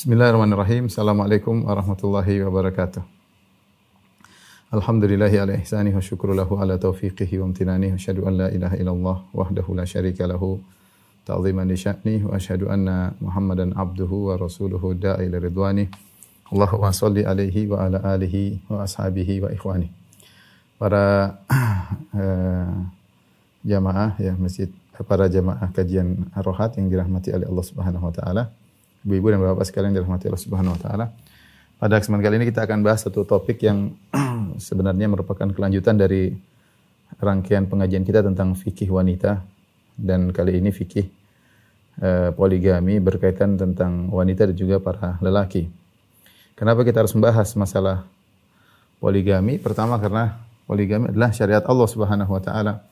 Bismillahirrahmanirrahim. Assalamualaikum warahmatullahi wabarakatuh. Alhamdulillahi ala ihsanihi wa syukru lahu ala taufiqihi wa amtinanihi wa asyhadu an la ilaha illallah wahdahu la syarika lahu ta'ziman li sya'ni wa asyhadu anna Muhammadan abduhu wa rasuluhu da'i ila ridwani. Allahumma salli alaihi wa ala alihi wa ashabihi wa ikhwani. Para uh, jamaah ya masjid para jamaah kajian Rohat yang dirahmati oleh Allah Subhanahu wa taala. Ibu-ibu dan bapak sekalian dirahmati Allah Subhanahu wa taala. Pada kesempatan kali ini kita akan bahas satu topik yang sebenarnya merupakan kelanjutan dari rangkaian pengajian kita tentang fikih wanita dan kali ini fikih uh, poligami berkaitan tentang wanita dan juga para lelaki. Kenapa kita harus membahas masalah poligami? Pertama karena poligami adalah syariat Allah Subhanahu wa taala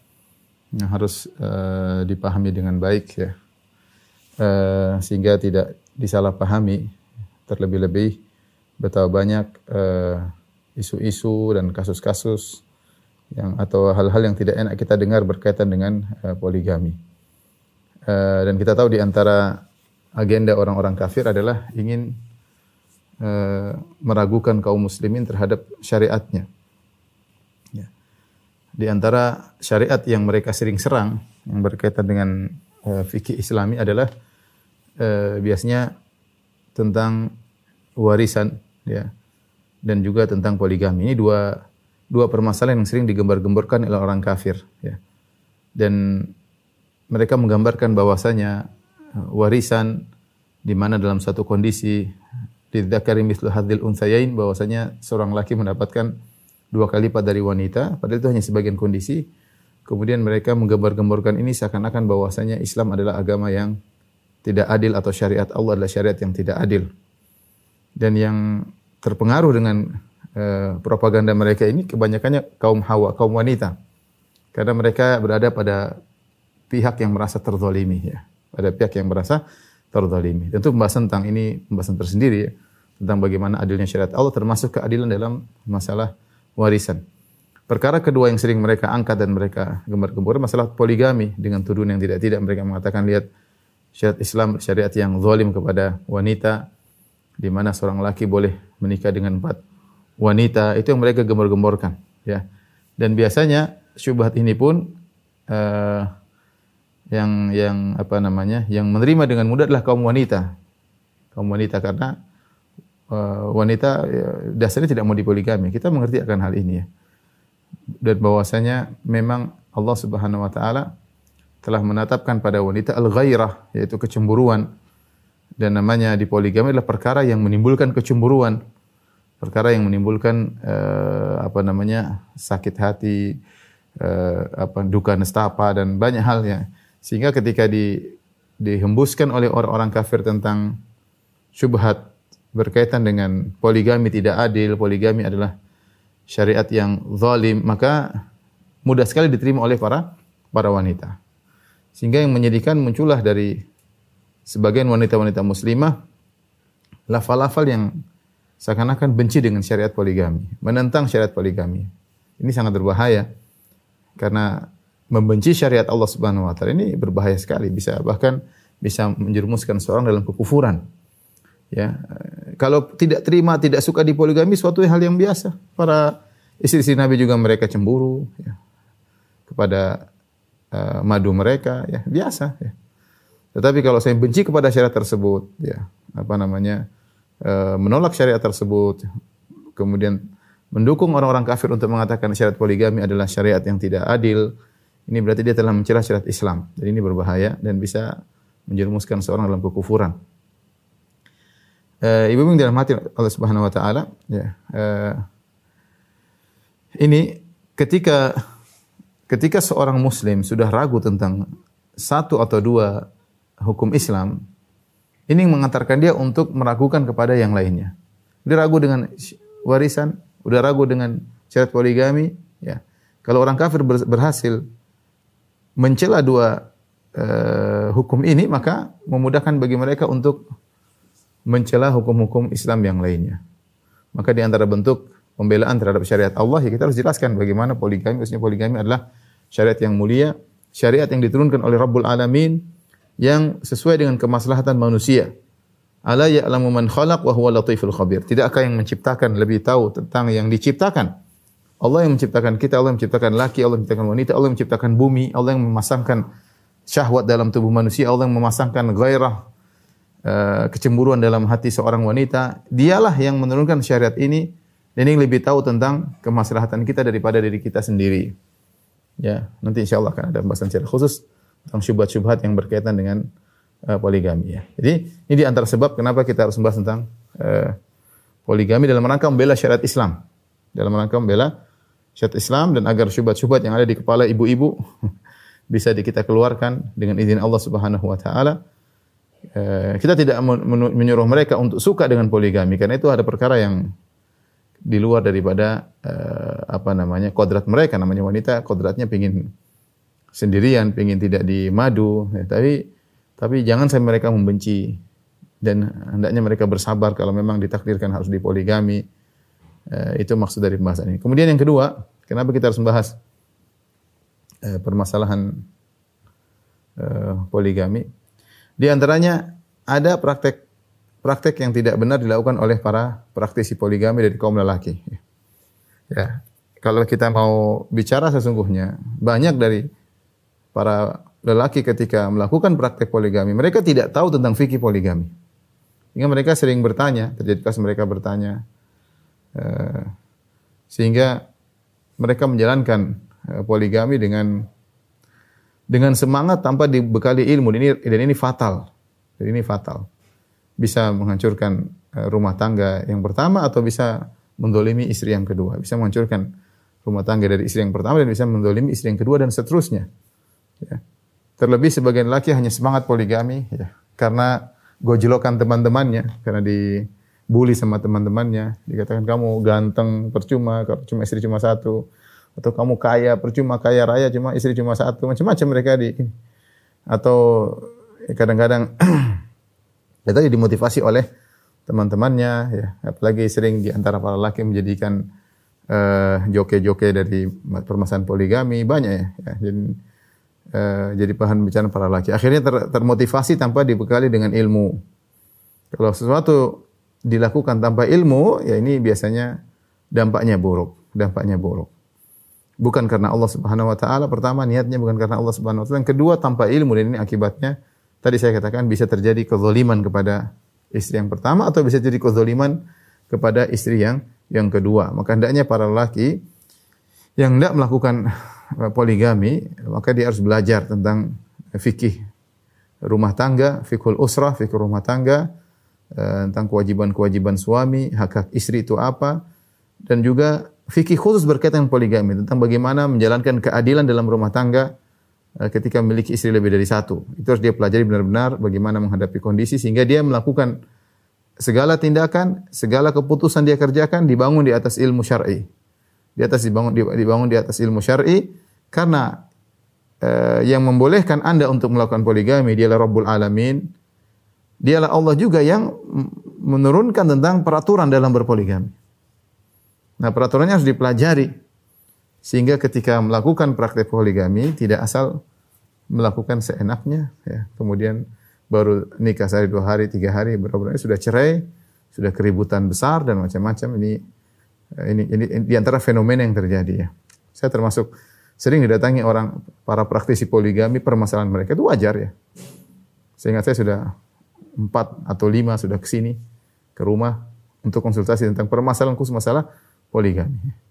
yang harus uh, dipahami dengan baik ya. Uh, sehingga tidak disalahpahami terlebih-lebih betapa banyak eh, isu-isu uh, dan kasus-kasus yang atau hal-hal yang tidak enak kita dengar berkaitan dengan uh, poligami. Uh, dan kita tahu di antara agenda orang-orang kafir adalah ingin uh, meragukan kaum muslimin terhadap syariatnya. Ya. Di antara syariat yang mereka sering serang yang berkaitan dengan uh, fikih Islami adalah eh, biasanya tentang warisan ya dan juga tentang poligami. Ini dua dua permasalahan yang sering digembar-gemborkan oleh orang kafir ya. Dan mereka menggambarkan bahwasanya eh, warisan di mana dalam satu kondisi didzakari mislu hadzil unsayain bahwasanya seorang laki mendapatkan dua kali lipat dari wanita padahal itu hanya sebagian kondisi kemudian mereka menggambar-gemborkan ini seakan-akan bahwasanya Islam adalah agama yang tidak adil atau syariat Allah adalah syariat yang tidak adil. Dan yang terpengaruh dengan uh, propaganda mereka ini kebanyakannya kaum hawa, kaum wanita. Karena mereka berada pada pihak yang merasa terzalimi ya. Pada pihak yang merasa terzalimi. Tentu pembahasan tentang ini pembahasan tersendiri ya. Tentang bagaimana adilnya syariat Allah termasuk keadilan dalam masalah warisan. Perkara kedua yang sering mereka angkat dan mereka gembar-gembor masalah poligami dengan tuduhan yang tidak-tidak mereka mengatakan lihat syariat Islam syariat yang zalim kepada wanita di mana seorang laki boleh menikah dengan empat wanita itu yang mereka gembor-gemborkan ya. Dan biasanya syubhat ini pun uh, yang yang apa namanya yang menerima dengan mudah adalah kaum wanita. Kaum wanita karena uh, wanita ya, dasarnya tidak mau dipoligami kita mengerti akan hal ini ya. Dan bahwasanya memang Allah Subhanahu wa taala telah menetapkan pada wanita al-ghairah yaitu kecemburuan. Dan namanya di poligami adalah perkara yang menimbulkan kecemburuan. Perkara yang menimbulkan uh, apa namanya sakit hati uh, apa duka nestapa dan banyak hal ya. Sehingga ketika di dihembuskan oleh orang-orang kafir tentang syubhat berkaitan dengan poligami tidak adil poligami adalah syariat yang zalim maka mudah sekali diterima oleh para para wanita sehingga yang menyedihkan muncullah dari sebagian wanita-wanita muslimah lafal-lafal yang seakan-akan benci dengan syariat poligami, menentang syariat poligami. Ini sangat berbahaya karena membenci syariat Allah Subhanahu wa taala ini berbahaya sekali, bisa bahkan bisa menjerumuskan seorang dalam kekufuran. Ya, kalau tidak terima, tidak suka di poligami suatu hal yang biasa. Para istri-istri Nabi juga mereka cemburu ya, kepada uh, madu mereka ya biasa ya. Tetapi kalau saya benci kepada syariat tersebut ya apa namanya uh, menolak syariat tersebut kemudian mendukung orang-orang kafir untuk mengatakan syariat poligami adalah syariat yang tidak adil ini berarti dia telah mencela syariat Islam dan ini berbahaya dan bisa menjerumuskan seorang dalam kekufuran. Uh, ibu yang dirahmati Allah Subhanahu wa taala ya uh, ini ketika ketika seorang muslim sudah ragu tentang satu atau dua hukum Islam, ini mengantarkan dia untuk meragukan kepada yang lainnya. Dia ragu dengan warisan, udah ragu dengan syarat poligami, ya. Kalau orang kafir berhasil mencela dua uh, hukum ini, maka memudahkan bagi mereka untuk mencela hukum-hukum Islam yang lainnya. Maka di antara bentuk pembelaan terhadap syariat Allah, ya kita harus jelaskan bagaimana poligami, maksudnya poligami adalah syariat yang mulia, syariat yang diturunkan oleh Rabbul Alamin yang sesuai dengan kemaslahatan manusia. Ala ya'lamu man khalaq wa huwa latiful khabir. Tidakkah yang menciptakan lebih tahu tentang yang diciptakan? Allah yang menciptakan kita, Allah yang menciptakan laki, Allah yang menciptakan wanita, Allah yang menciptakan bumi, Allah yang memasangkan syahwat dalam tubuh manusia, Allah yang memasangkan gairah uh, kecemburuan dalam hati seorang wanita. Dialah yang menurunkan syariat ini dan yang lebih tahu tentang kemaslahatan kita daripada diri kita sendiri. Ya, nanti insya Allah akan ada pembahasan secara khusus tentang syubhat-syubhat yang berkaitan dengan uh, poligami ya. Jadi ini di antara sebab kenapa kita harus membahas tentang uh, poligami dalam rangka membela syariat Islam. Dalam rangka membela syariat Islam dan agar syubhat-syubhat yang ada di kepala ibu-ibu bisa di kita keluarkan dengan izin Allah Subhanahu wa taala. Uh, kita tidak menyuruh mereka untuk suka dengan poligami karena itu ada perkara yang di luar daripada uh, apa namanya kodrat mereka namanya wanita kodratnya pingin sendirian pingin tidak dimadu ya, tapi tapi jangan sampai mereka membenci dan hendaknya mereka bersabar kalau memang ditakdirkan harus dipoligami. Eh, itu maksud dari pembahasan ini. Kemudian yang kedua, kenapa kita harus membahas eh, permasalahan eh, poligami? Di antaranya ada praktek praktek yang tidak benar dilakukan oleh para praktisi poligami dari kaum lelaki. Ya, kalau kita mau bicara sesungguhnya banyak dari para lelaki ketika melakukan praktek poligami, mereka tidak tahu tentang fikih poligami. Sehingga mereka sering bertanya, terjadi kasus mereka bertanya, uh, sehingga mereka menjalankan uh, poligami dengan dengan semangat tanpa dibekali ilmu. Ini, dan ini fatal. Dan ini fatal. Bisa menghancurkan uh, rumah tangga yang pertama atau bisa mendolimi istri yang kedua. Bisa menghancurkan rumah tangga dari istri yang pertama dan bisa mendolimi istri yang kedua dan seterusnya. Ya. Terlebih sebagian laki hanya semangat poligami ya, karena gojlokan teman-temannya, karena dibully sama teman-temannya, dikatakan kamu ganteng percuma, cuma istri cuma satu, atau kamu kaya percuma kaya raya cuma istri cuma satu, macam-macam mereka di atau kadang-kadang ya tadi dimotivasi oleh teman-temannya ya apalagi sering di antara para laki menjadikan uh, joke-joke dari permasalahan poligami banyak ya, ya. jadi uh, jadi bahan bicara para laki. Akhirnya ter, termotivasi tanpa dibekali dengan ilmu. Kalau sesuatu dilakukan tanpa ilmu, ya ini biasanya dampaknya buruk, dampaknya buruk. Bukan karena Allah Subhanahu wa taala, pertama niatnya bukan karena Allah Subhanahu wa taala, yang kedua tanpa ilmu dan ini akibatnya tadi saya katakan bisa terjadi kezaliman kepada istri yang pertama atau bisa jadi kezaliman kepada istri yang yang kedua. Maka hendaknya para laki yang tidak melakukan poligami, maka dia harus belajar tentang fikih rumah tangga, fikul usrah, fikih rumah tangga, eh, tentang kewajiban-kewajiban suami, hak-hak istri itu apa, dan juga fikih khusus berkaitan poligami, tentang bagaimana menjalankan keadilan dalam rumah tangga eh, ketika memiliki istri lebih dari satu. Itu harus dia pelajari benar-benar bagaimana menghadapi kondisi sehingga dia melakukan segala tindakan, segala keputusan dia kerjakan dibangun di atas ilmu syar'i di atas dibangun dibangun di atas ilmu syar'i karena uh, yang membolehkan Anda untuk melakukan poligami dialah Rabbul Alamin. Dialah Allah juga yang menurunkan tentang peraturan dalam berpoligami. Nah, peraturannya harus dipelajari sehingga ketika melakukan praktek poligami tidak asal melakukan seenaknya ya. Kemudian baru nikah sehari dua hari tiga hari berapa sudah cerai sudah keributan besar dan macam-macam ini ini, ini, di antara fenomena yang terjadi ya. Saya termasuk sering didatangi orang para praktisi poligami permasalahan mereka itu wajar ya. Sehingga saya sudah empat atau lima sudah ke sini ke rumah untuk konsultasi tentang permasalahan khusus masalah poligami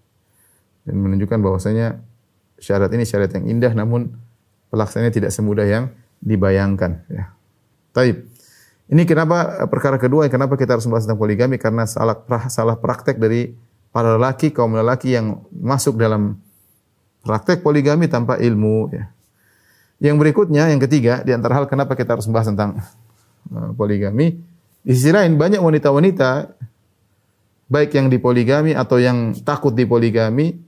dan menunjukkan bahwasanya syarat ini syarat yang indah namun pelaksananya tidak semudah yang dibayangkan ya. Taib. Ini kenapa perkara kedua kenapa kita harus membahas tentang poligami karena salah salah praktek dari para lelaki kaum lelaki yang masuk dalam praktek poligami tanpa ilmu ya. Yang berikutnya yang ketiga di antara hal kenapa kita harus membahas tentang uh, poligami di sisi lain banyak wanita-wanita baik yang dipoligami atau yang takut dipoligami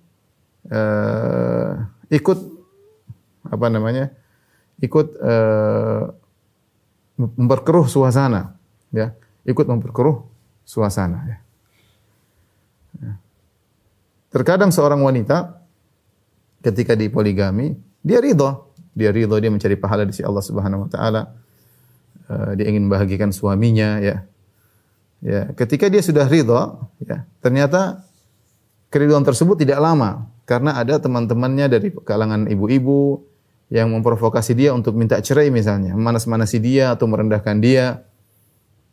uh, ikut apa namanya? ikut uh, memperkeruh suasana ya, ikut memperkeruh suasana ya. Terkadang seorang wanita ketika di poligami, dia ridho. Dia ridho, dia mencari pahala di sisi Allah Subhanahu wa taala. uh, dia ingin membahagiakan suaminya ya. Ya, ketika dia sudah ridha, ya, ternyata keriduan tersebut tidak lama karena ada teman-temannya dari kalangan ibu-ibu yang memprovokasi dia untuk minta cerai misalnya, memanas-manasi dia atau merendahkan dia.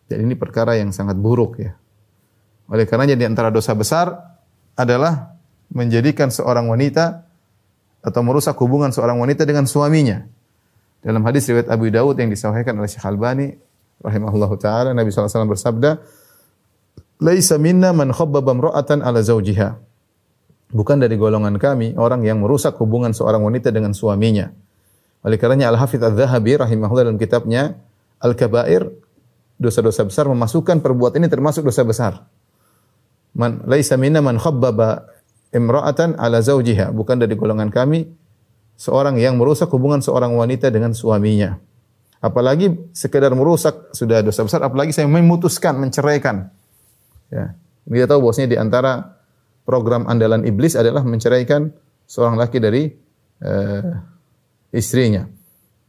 Dan ini perkara yang sangat buruk ya. Oleh karenanya di antara dosa besar adalah menjadikan seorang wanita atau merusak hubungan seorang wanita dengan suaminya. Dalam hadis riwayat Abu Dawud yang disahihkan oleh Syekh Albani rahimahullah taala Nabi SAW bersabda, "Laisa minna man khabbaba imra'atan ala zawjiha." Bukan dari golongan kami orang yang merusak hubungan seorang wanita dengan suaminya. Oleh karenanya Al-Hafidz Adz-Dzahabi rahimahullah dalam kitabnya Al-Kabair dosa-dosa besar memasukkan perbuatan ini termasuk dosa besar. Man laisa minna man khabbaba imra'atan ala zawjiha, bukan dari golongan kami seorang yang merusak hubungan seorang wanita dengan suaminya. Apalagi sekedar merusak sudah dosa besar, apalagi saya memutuskan menceraikan. Ya. Dia tahu bosnya di antara program andalan iblis adalah menceraikan seorang laki dari uh, istrinya.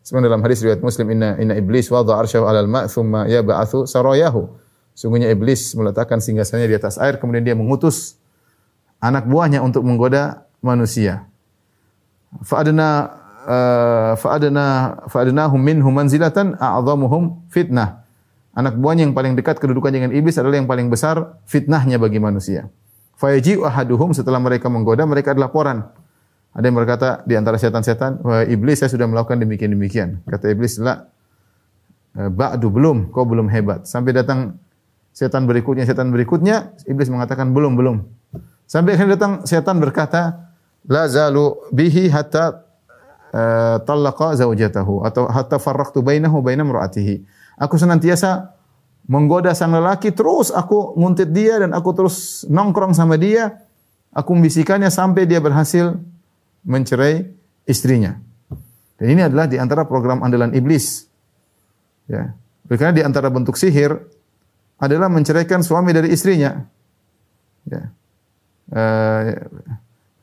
Sebenarnya dalam hadis riwayat Muslim inna inna iblis wadha arsyahu 'alal ma' thumma yab'athu sarayahu. Sungguhnya iblis meletakkan singgasananya di atas air kemudian dia mengutus anak buahnya untuk menggoda manusia. Fa'adna uh, fa'adna fa'adnahum minhum manzilatan a'dhamuhum fitnah. Anak buahnya yang paling dekat kedudukan dengan iblis adalah yang paling besar fitnahnya bagi manusia. Fayaji ahaduhum setelah mereka menggoda mereka adalah laporan ada yang berkata di antara setan-setan, iblis saya sudah melakukan demikian-demikian. Kata iblis, la, eh, ba'du belum, kau belum hebat. Sampai datang setan berikutnya, setan berikutnya, iblis mengatakan belum, belum. Sampai akhirnya datang setan berkata, la zalu bihi hatta uh, talaqa zaujatahu atau hatta farraqtu bainahu baina imraatihi. Aku senantiasa menggoda sang lelaki terus aku nguntit dia dan aku terus nongkrong sama dia. Aku membisikannya sampai dia berhasil mencerai istrinya. Dan ini adalah di antara program andalan iblis. Ya. Karena di antara bentuk sihir adalah menceraikan suami dari istrinya. Ya. Eh,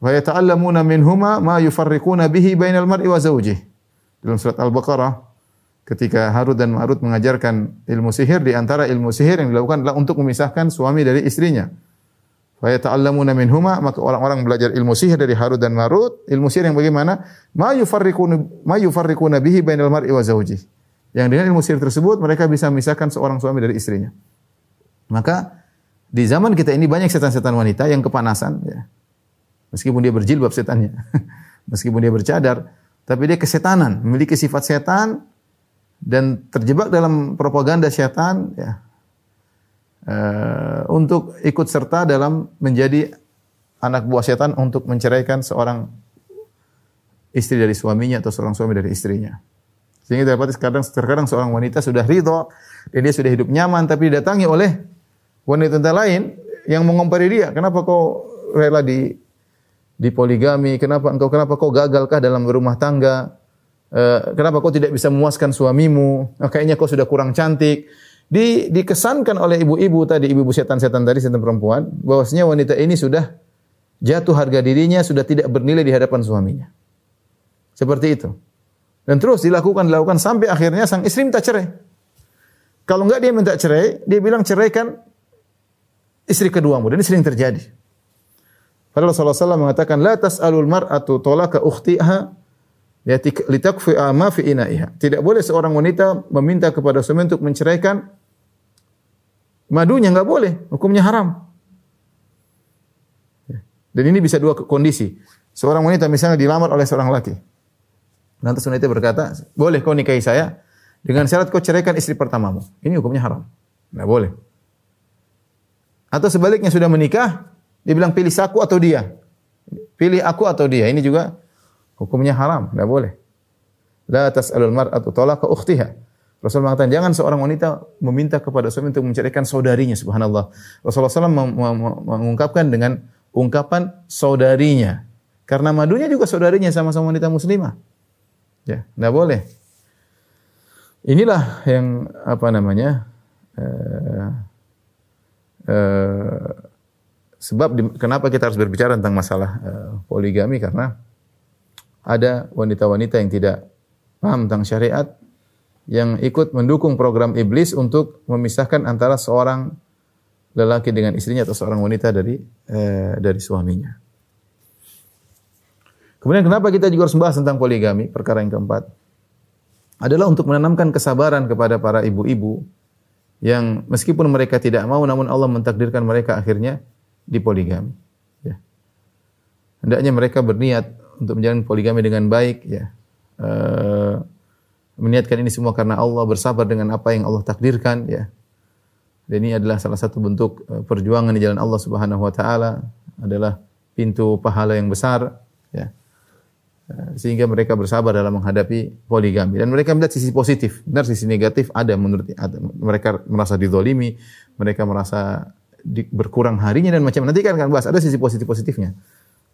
wa yata'allamuna minhuma ma yufarriquna bihi bainal mar'i wa zawjih. Dalam surat Al-Baqarah ketika Harut dan Marut mengajarkan ilmu sihir di antara ilmu sihir yang dilakukan adalah untuk memisahkan suami dari istrinya. Wa yata'allamuna minhuma maka orang-orang belajar ilmu sihir dari Harut dan Marut, ilmu sihir yang bagaimana? Ma yufarriquna ma yufarriquna bihi bainal mar'i wa zawji. Yang dengan ilmu sihir tersebut mereka bisa memisahkan seorang suami dari istrinya. Maka di zaman kita ini banyak setan-setan wanita yang kepanasan ya. Meskipun dia berjilbab setannya. Meskipun dia bercadar, tapi dia kesetanan, memiliki sifat setan dan terjebak dalam propaganda setan ya uh, untuk ikut serta dalam menjadi anak buah setan untuk menceraikan seorang istri dari suaminya atau seorang suami dari istrinya. Sehingga dapat kadang terkadang seorang wanita sudah ridho dan dia sudah hidup nyaman tapi didatangi oleh wanita lain yang mengompari dia. Kenapa kau rela di di poligami? Kenapa engkau kenapa kau gagalkah dalam berumah tangga? Uh, kenapa kau tidak bisa memuaskan suamimu? Oh, kayaknya kau sudah kurang cantik di, dikesankan oleh ibu-ibu tadi, ibu-ibu setan-setan tadi, setan perempuan, bahwasanya wanita ini sudah jatuh harga dirinya, sudah tidak bernilai di hadapan suaminya. Seperti itu. Dan terus dilakukan, dilakukan sampai akhirnya sang istri minta cerai. Kalau enggak dia minta cerai, dia bilang ceraikan istri keduamu. Dan ini sering terjadi. Padahal Rasulullah SAW mengatakan, La tas'alul mar'atu tolaka ukhtiha Ya litakfi ma fi inaiha. Tidak boleh seorang wanita meminta kepada suami untuk menceraikan madunya enggak boleh, hukumnya haram. Ya. Dan ini bisa dua kondisi. Seorang wanita misalnya dilamar oleh seorang laki. Nanti wanita berkata, boleh kau nikahi saya dengan syarat kau ceraikan istri pertamamu. Ini hukumnya haram. Enggak boleh. Atau sebaliknya sudah menikah, dia bilang pilih aku atau dia. Pilih aku atau dia. Ini juga Hukumnya haram, tidak boleh. La tas'alul mar'atu talaqa ukhtiha. Rasul mengatakan jangan seorang wanita meminta kepada suami untuk menceraikan saudarinya subhanallah. Rasulullah SAW mengungkapkan dengan ungkapan saudarinya. Karena madunya juga saudarinya sama-sama wanita muslimah. Ya, tidak boleh. Inilah yang apa namanya? Uh, uh, sebab di, kenapa kita harus berbicara tentang masalah uh, poligami karena ada wanita-wanita yang tidak paham tentang syariat yang ikut mendukung program iblis untuk memisahkan antara seorang lelaki dengan istrinya atau seorang wanita dari eh, dari suaminya. Kemudian kenapa kita juga harus membahas tentang poligami? Perkara yang keempat adalah untuk menanamkan kesabaran kepada para ibu-ibu yang meskipun mereka tidak mau namun Allah mentakdirkan mereka akhirnya dipoligami. Ya. Hendaknya mereka berniat untuk menjalani poligami dengan baik ya. Uh, meniatkan ini semua karena Allah bersabar dengan apa yang Allah takdirkan ya. Dan ini adalah salah satu bentuk uh, perjuangan di jalan Allah Subhanahu wa taala adalah pintu pahala yang besar ya. Uh, sehingga mereka bersabar dalam menghadapi poligami dan mereka melihat sisi positif. Benar sisi negatif ada menurut ada. mereka merasa didolimi, mereka merasa di, berkurang harinya dan macam nanti kan kan bahas ada sisi positif positifnya.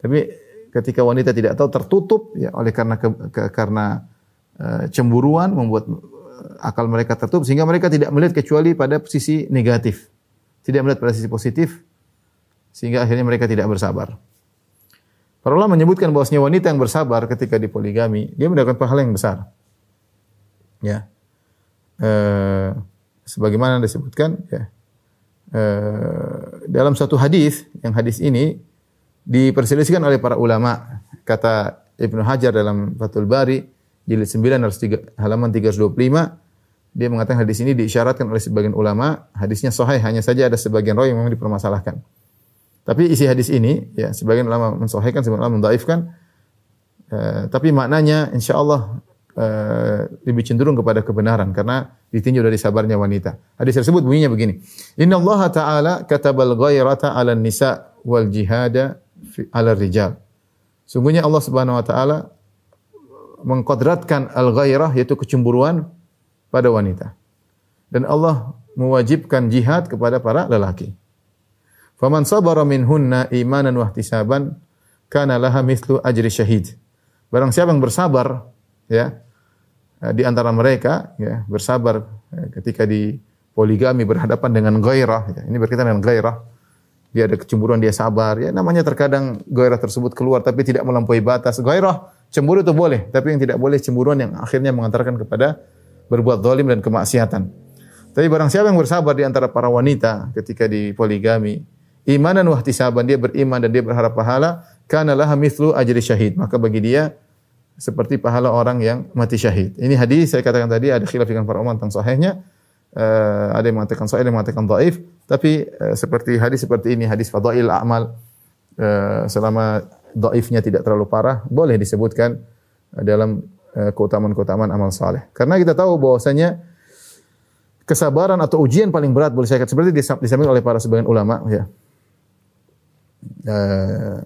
Tapi ketika wanita tidak tahu tertutup ya oleh karena ke, ke, karena uh, cemburuan membuat uh, akal mereka tertutup sehingga mereka tidak melihat kecuali pada sisi negatif. Tidak melihat pada sisi positif sehingga akhirnya mereka tidak bersabar. Para ulama menyebutkan bahwasanya wanita yang bersabar ketika dipoligami, dia mendapatkan pahala yang besar. Ya. Uh, sebagaimana disebutkan ya. Uh, dalam satu hadis, yang hadis ini diperselisihkan oleh para ulama. Kata Ibnu Hajar dalam Fathul Bari jilid 9 halaman 325 dia mengatakan hadis ini diisyaratkan oleh sebagian ulama, hadisnya sahih hanya saja ada sebagian rawi yang memang dipermasalahkan. Tapi isi hadis ini ya sebagian ulama mensahihkan, sebagian ulama mendaifkan. Uh, tapi maknanya insya Allah uh, lebih cenderung kepada kebenaran karena ditinjau dari sabarnya wanita. Hadis tersebut bunyinya begini. Inna Allah Ta'ala katabal ghairata ala nisa wal jihada ala rijal. Sungguhnya Allah Subhanahu wa taala mengkodratkan al-ghairah yaitu kecemburuan pada wanita. Dan Allah mewajibkan jihad kepada para lelaki. Faman sabara minhunna imanan wa ihtisaban kana laha mithlu ajri syahid. Barang siapa yang bersabar ya di antara mereka ya bersabar ya, ketika di poligami berhadapan dengan gairah ya, ini berkaitan dengan gairah dia ada kecemburuan, dia sabar. Ya namanya terkadang gairah tersebut keluar tapi tidak melampaui batas. Gairah cemburu itu boleh, tapi yang tidak boleh cemburuan yang akhirnya mengantarkan kepada berbuat zalim dan kemaksiatan. Tapi barang siapa yang bersabar di antara para wanita ketika di poligami, imanan wa ihtisaban, dia beriman dan dia berharap pahala, kana laha mithlu ajri syahid. Maka bagi dia seperti pahala orang yang mati syahid. Ini hadis saya katakan tadi ada khilaf dengan para ulama tentang sahihnya. Uh, ada yang mengatakan sahih, ada yang mengatakan dhaif. Tapi uh, seperti hadis seperti ini, hadis fadail amal uh, selama dhaifnya tidak terlalu parah, boleh disebutkan dalam uh, keutamaan-keutamaan amal saleh. Karena kita tahu bahwasanya kesabaran atau ujian paling berat boleh saya katakan seperti disampaikan oleh para sebagian ulama ya. Uh,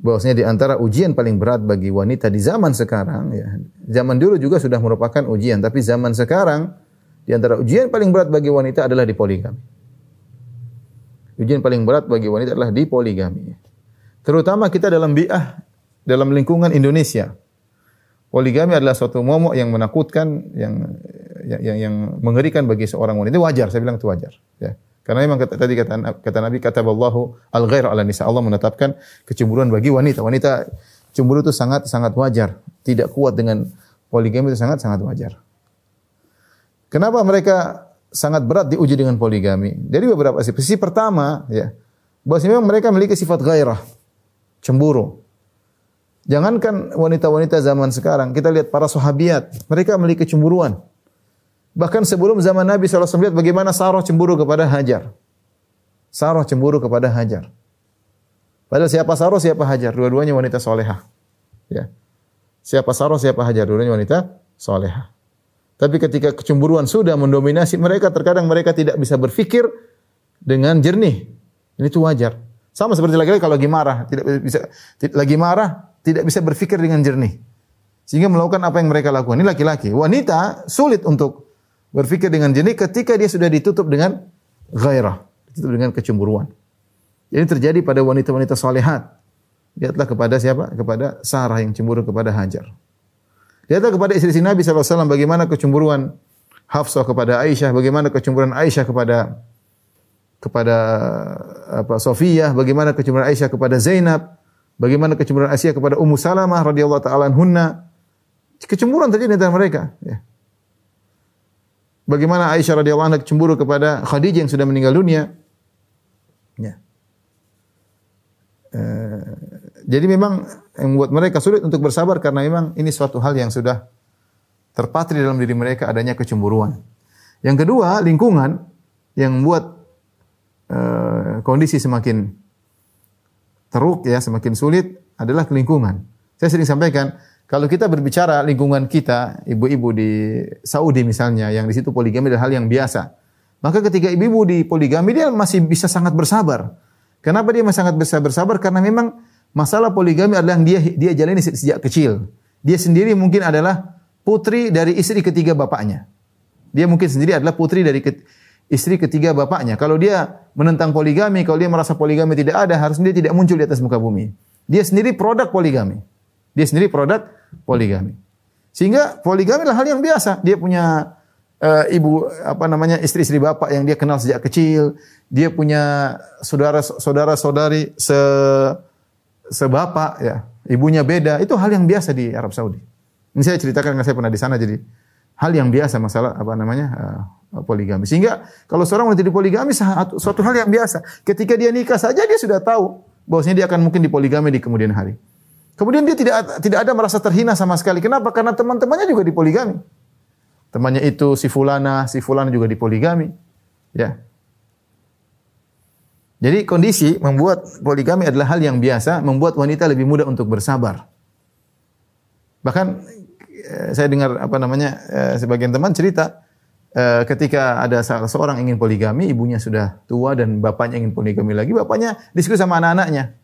bahwasanya di antara ujian paling berat bagi wanita di zaman sekarang ya. Zaman dulu juga sudah merupakan ujian, tapi zaman sekarang di antara ujian paling berat bagi wanita adalah di poligami. Ujian paling berat bagi wanita adalah di poligami. Terutama kita dalam bi'ah, dalam lingkungan Indonesia. Poligami adalah suatu momok yang menakutkan, yang yang, yang, yang mengerikan bagi seorang wanita. Itu wajar, saya bilang itu wajar. Ya. Karena memang kata, tadi kata, kata Nabi, kata Allah al-ghair ala nisa. Allah menetapkan kecemburuan bagi wanita. Wanita cemburu itu sangat sangat wajar. Tidak kuat dengan poligami itu sangat sangat wajar. Kenapa mereka sangat berat diuji dengan poligami? Dari beberapa sisi. Sisi pertama, ya, bahwa memang mereka memiliki sifat gairah, cemburu. Jangankan wanita-wanita zaman sekarang, kita lihat para sahabiat, mereka memiliki kecemburuan. Bahkan sebelum zaman Nabi SAW lihat bagaimana Sarah cemburu kepada Hajar. Sarah cemburu kepada Hajar. Padahal siapa Sarah, siapa Hajar? Dua-duanya wanita solehah. Ya. Siapa Sarah, siapa Hajar? Dua-duanya wanita solehah. Tapi ketika kecemburuan sudah mendominasi mereka, terkadang mereka tidak bisa berpikir dengan jernih. Ini itu wajar. Sama seperti laki-laki kalau lagi marah, tidak bisa lagi marah, tidak bisa berpikir dengan jernih. Sehingga melakukan apa yang mereka lakukan. Ini laki-laki. Wanita sulit untuk berpikir dengan jernih ketika dia sudah ditutup dengan gairah, ditutup dengan kecemburuan. Ini terjadi pada wanita-wanita solehat. Lihatlah kepada siapa? Kepada Sarah yang cemburu kepada Hajar. Lihatlah kepada istri-istri Nabi SAW bagaimana kecemburuan Hafsah kepada Aisyah, bagaimana kecemburuan Aisyah kepada kepada apa Sofiyah, bagaimana kecemburuan Aisyah kepada Zainab, bagaimana kecemburuan Aisyah kepada Ummu Salamah radhiyallahu taala anhunna. Kecemburuan terjadi di antara mereka, ya. Bagaimana Aisyah radhiyallahu anha cemburu kepada Khadijah yang sudah meninggal dunia. Ya. Uh, jadi memang yang membuat mereka sulit untuk bersabar karena memang ini suatu hal yang sudah terpatri dalam diri mereka adanya kecemburuan. Yang kedua, lingkungan yang membuat uh, kondisi semakin teruk ya, semakin sulit adalah lingkungan. Saya sering sampaikan, kalau kita berbicara lingkungan kita, ibu-ibu di Saudi misalnya, yang di situ poligami adalah hal yang biasa. Maka ketika ibu-ibu di poligami, dia masih bisa sangat bersabar. Kenapa dia masih sangat bisa bersabar? Karena memang masalah poligami adalah yang dia dia jalani sejak kecil. Dia sendiri mungkin adalah putri dari istri ketiga bapaknya. Dia mungkin sendiri adalah putri dari ke, istri ketiga bapaknya. Kalau dia menentang poligami, kalau dia merasa poligami tidak ada, harusnya dia tidak muncul di atas muka bumi. Dia sendiri produk poligami. Dia sendiri produk poligami. Sehingga poligami adalah hal yang biasa. Dia punya uh, ibu apa namanya istri-istri bapak yang dia kenal sejak kecil. Dia punya saudara saudara saudari se sebapak ya. Ibunya beda. Itu hal yang biasa di Arab Saudi. Ini saya ceritakan karena saya pernah di sana jadi hal yang biasa masalah apa namanya uh, poligami. Sehingga kalau seorang wanita di poligami suatu hal yang biasa. Ketika dia nikah saja dia sudah tahu bahwasanya dia akan mungkin dipoligami di kemudian hari. Kemudian dia tidak tidak ada merasa terhina sama sekali. Kenapa? Karena teman-temannya juga dipoligami. Temannya itu si fulana, si fulana juga dipoligami. Ya. Jadi kondisi membuat poligami adalah hal yang biasa, membuat wanita lebih mudah untuk bersabar. Bahkan eh, saya dengar apa namanya eh, sebagian teman cerita eh, ketika ada salah seorang ingin poligami, ibunya sudah tua dan bapaknya ingin poligami lagi, bapaknya diskusi sama anak-anaknya.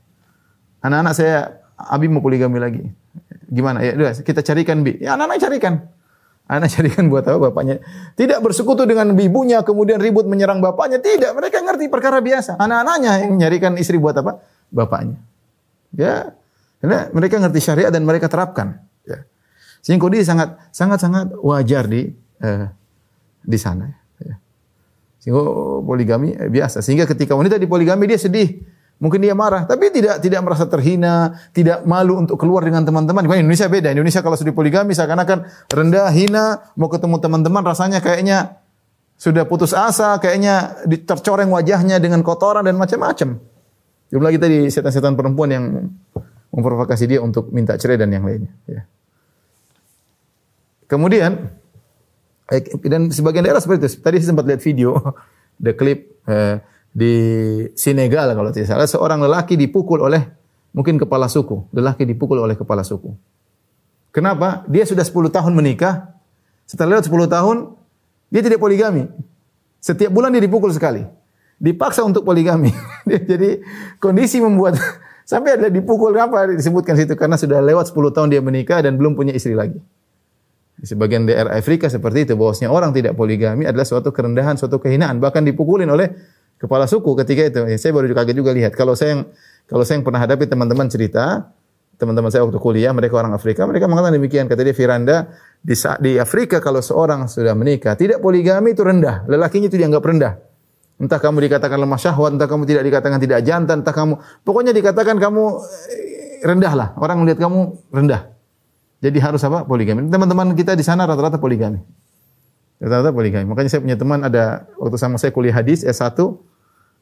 Anak-anak saya Abi mau poligami lagi. Gimana? Ya, kita carikan Bi. Ya, anak-anak carikan. Anak carikan buat apa bapaknya? Tidak bersekutu dengan ibunya, kemudian ribut menyerang bapaknya. Tidak, mereka ngerti perkara biasa. Anak-anaknya yang nyarikan istri buat apa? Bapaknya. Ya, karena mereka ngerti syariat dan mereka terapkan. Ya. Sehingga kondisi sangat sangat sangat wajar di eh, di sana. Ya. Sehingga poligami eh, biasa. Sehingga ketika wanita di poligami dia sedih. Mungkin dia marah, tapi tidak tidak merasa terhina, tidak malu untuk keluar dengan teman-teman. Di Indonesia beda. Indonesia kalau sudah poligami seakan-akan rendah, hina, mau ketemu teman-teman rasanya kayaknya sudah putus asa, kayaknya tercoreng wajahnya dengan kotoran dan macam-macam. Belum lagi tadi setan-setan perempuan yang memprovokasi dia untuk minta cerai dan yang lainnya. Ya. Kemudian eh, dan sebagian daerah seperti itu. Tadi saya sempat lihat video, the clip. Eh, di Senegal kalau tidak salah seorang lelaki dipukul oleh mungkin kepala suku, lelaki dipukul oleh kepala suku. Kenapa? Dia sudah 10 tahun menikah. Setelah lewat 10 tahun, dia tidak poligami. Setiap bulan dia dipukul sekali. Dipaksa untuk poligami. Jadi kondisi membuat sampai ada dipukul apa disebutkan situ karena sudah lewat 10 tahun dia menikah dan belum punya istri lagi. Di sebagian daerah Afrika seperti itu bahwasanya orang tidak poligami adalah suatu kerendahan, suatu kehinaan, bahkan dipukulin oleh kepala suku ketika itu. Ya, saya baru kaget juga lihat. Kalau saya yang kalau saya yang pernah hadapi teman-teman cerita, teman-teman saya waktu kuliah, mereka orang Afrika, mereka mengatakan demikian. Kata dia Firanda, di, di Afrika kalau seorang sudah menikah, tidak poligami itu rendah. Lelakinya itu dianggap rendah. Entah kamu dikatakan lemah syahwat, entah kamu tidak dikatakan tidak jantan, entah kamu pokoknya dikatakan kamu eh, rendah lah. Orang melihat kamu rendah. Jadi harus apa? Poligami. Teman-teman kita di sana rata-rata poligami. Rata-rata poligami. Makanya saya punya teman ada waktu sama saya kuliah hadis S1,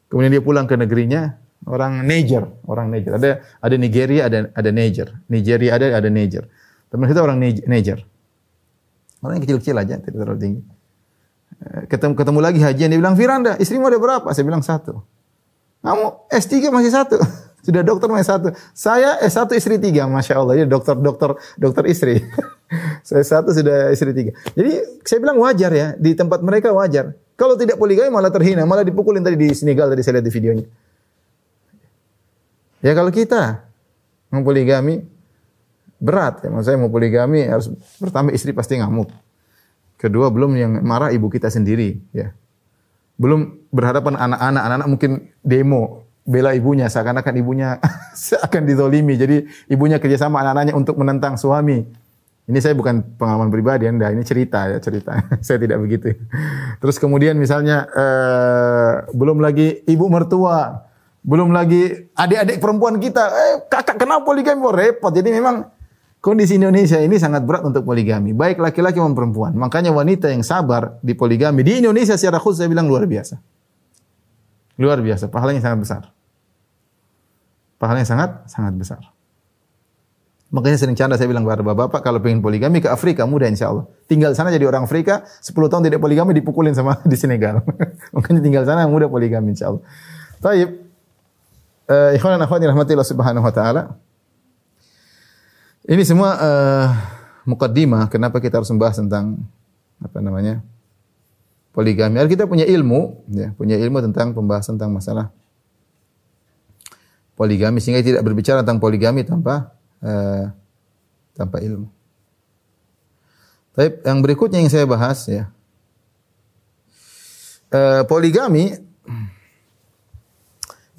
Kemudian dia pulang ke negerinya, orang Niger, orang Niger. Ada ada Nigeria, ada ada Niger. Nigeria ada ada Niger. Teman kita orang Niger. Orang yang kecil-kecil aja, tidak terlalu tinggi. Eh, ketemu ketemu lagi hajian, dia bilang, "Firanda, istrimu ada berapa?" Saya bilang, "Satu." Kamu S3 masih satu. Sudah dokter masih satu. Saya S1 istri tiga, Masya Allah. Jadi dokter, dokter, dokter istri. saya satu sudah istri tiga. Jadi saya bilang wajar ya. Di tempat mereka wajar. Kalau tidak poligami malah terhina, malah dipukulin tadi di Senegal tadi saya lihat di videonya. Ya kalau kita mau poligami berat ya. Maksud saya mau poligami harus pertama istri pasti ngamuk. Kedua belum yang marah ibu kita sendiri ya. Belum berhadapan anak-anak, anak-anak mungkin demo bela ibunya seakan-akan ibunya akan dizolimi. Jadi ibunya kerjasama anak-anaknya untuk menentang suami. Ini saya bukan pengalaman pribadi Anda, ini cerita ya, cerita. saya tidak begitu. Terus kemudian misalnya eh, belum lagi ibu mertua, belum lagi adik-adik perempuan kita, eh kakak kenapa poligami? Oh, repot. Jadi memang Kondisi Indonesia ini sangat berat untuk poligami, baik laki-laki maupun perempuan. Makanya wanita yang sabar di poligami di Indonesia secara khusus saya bilang luar biasa. Luar biasa, pahalanya sangat besar. Pahalanya sangat sangat besar. Makanya sering canda saya bilang kepada bapak, kalau pengen poligami ke Afrika mudah insya Allah. Tinggal sana jadi orang Afrika, 10 tahun tidak poligami dipukulin sama di Senegal. Makanya tinggal sana mudah poligami insya Allah. Taib. Uh, ikhwan dan akhwat rahmatillah subhanahu wa ta'ala. Ini semua uh, mukaddimah kenapa kita harus membahas tentang apa namanya? poligami. Kita punya ilmu, ya, punya ilmu tentang pembahasan tentang masalah poligami sehingga tidak berbicara tentang poligami tanpa uh, tanpa ilmu. Tapi yang berikutnya yang saya bahas ya. Uh, poligami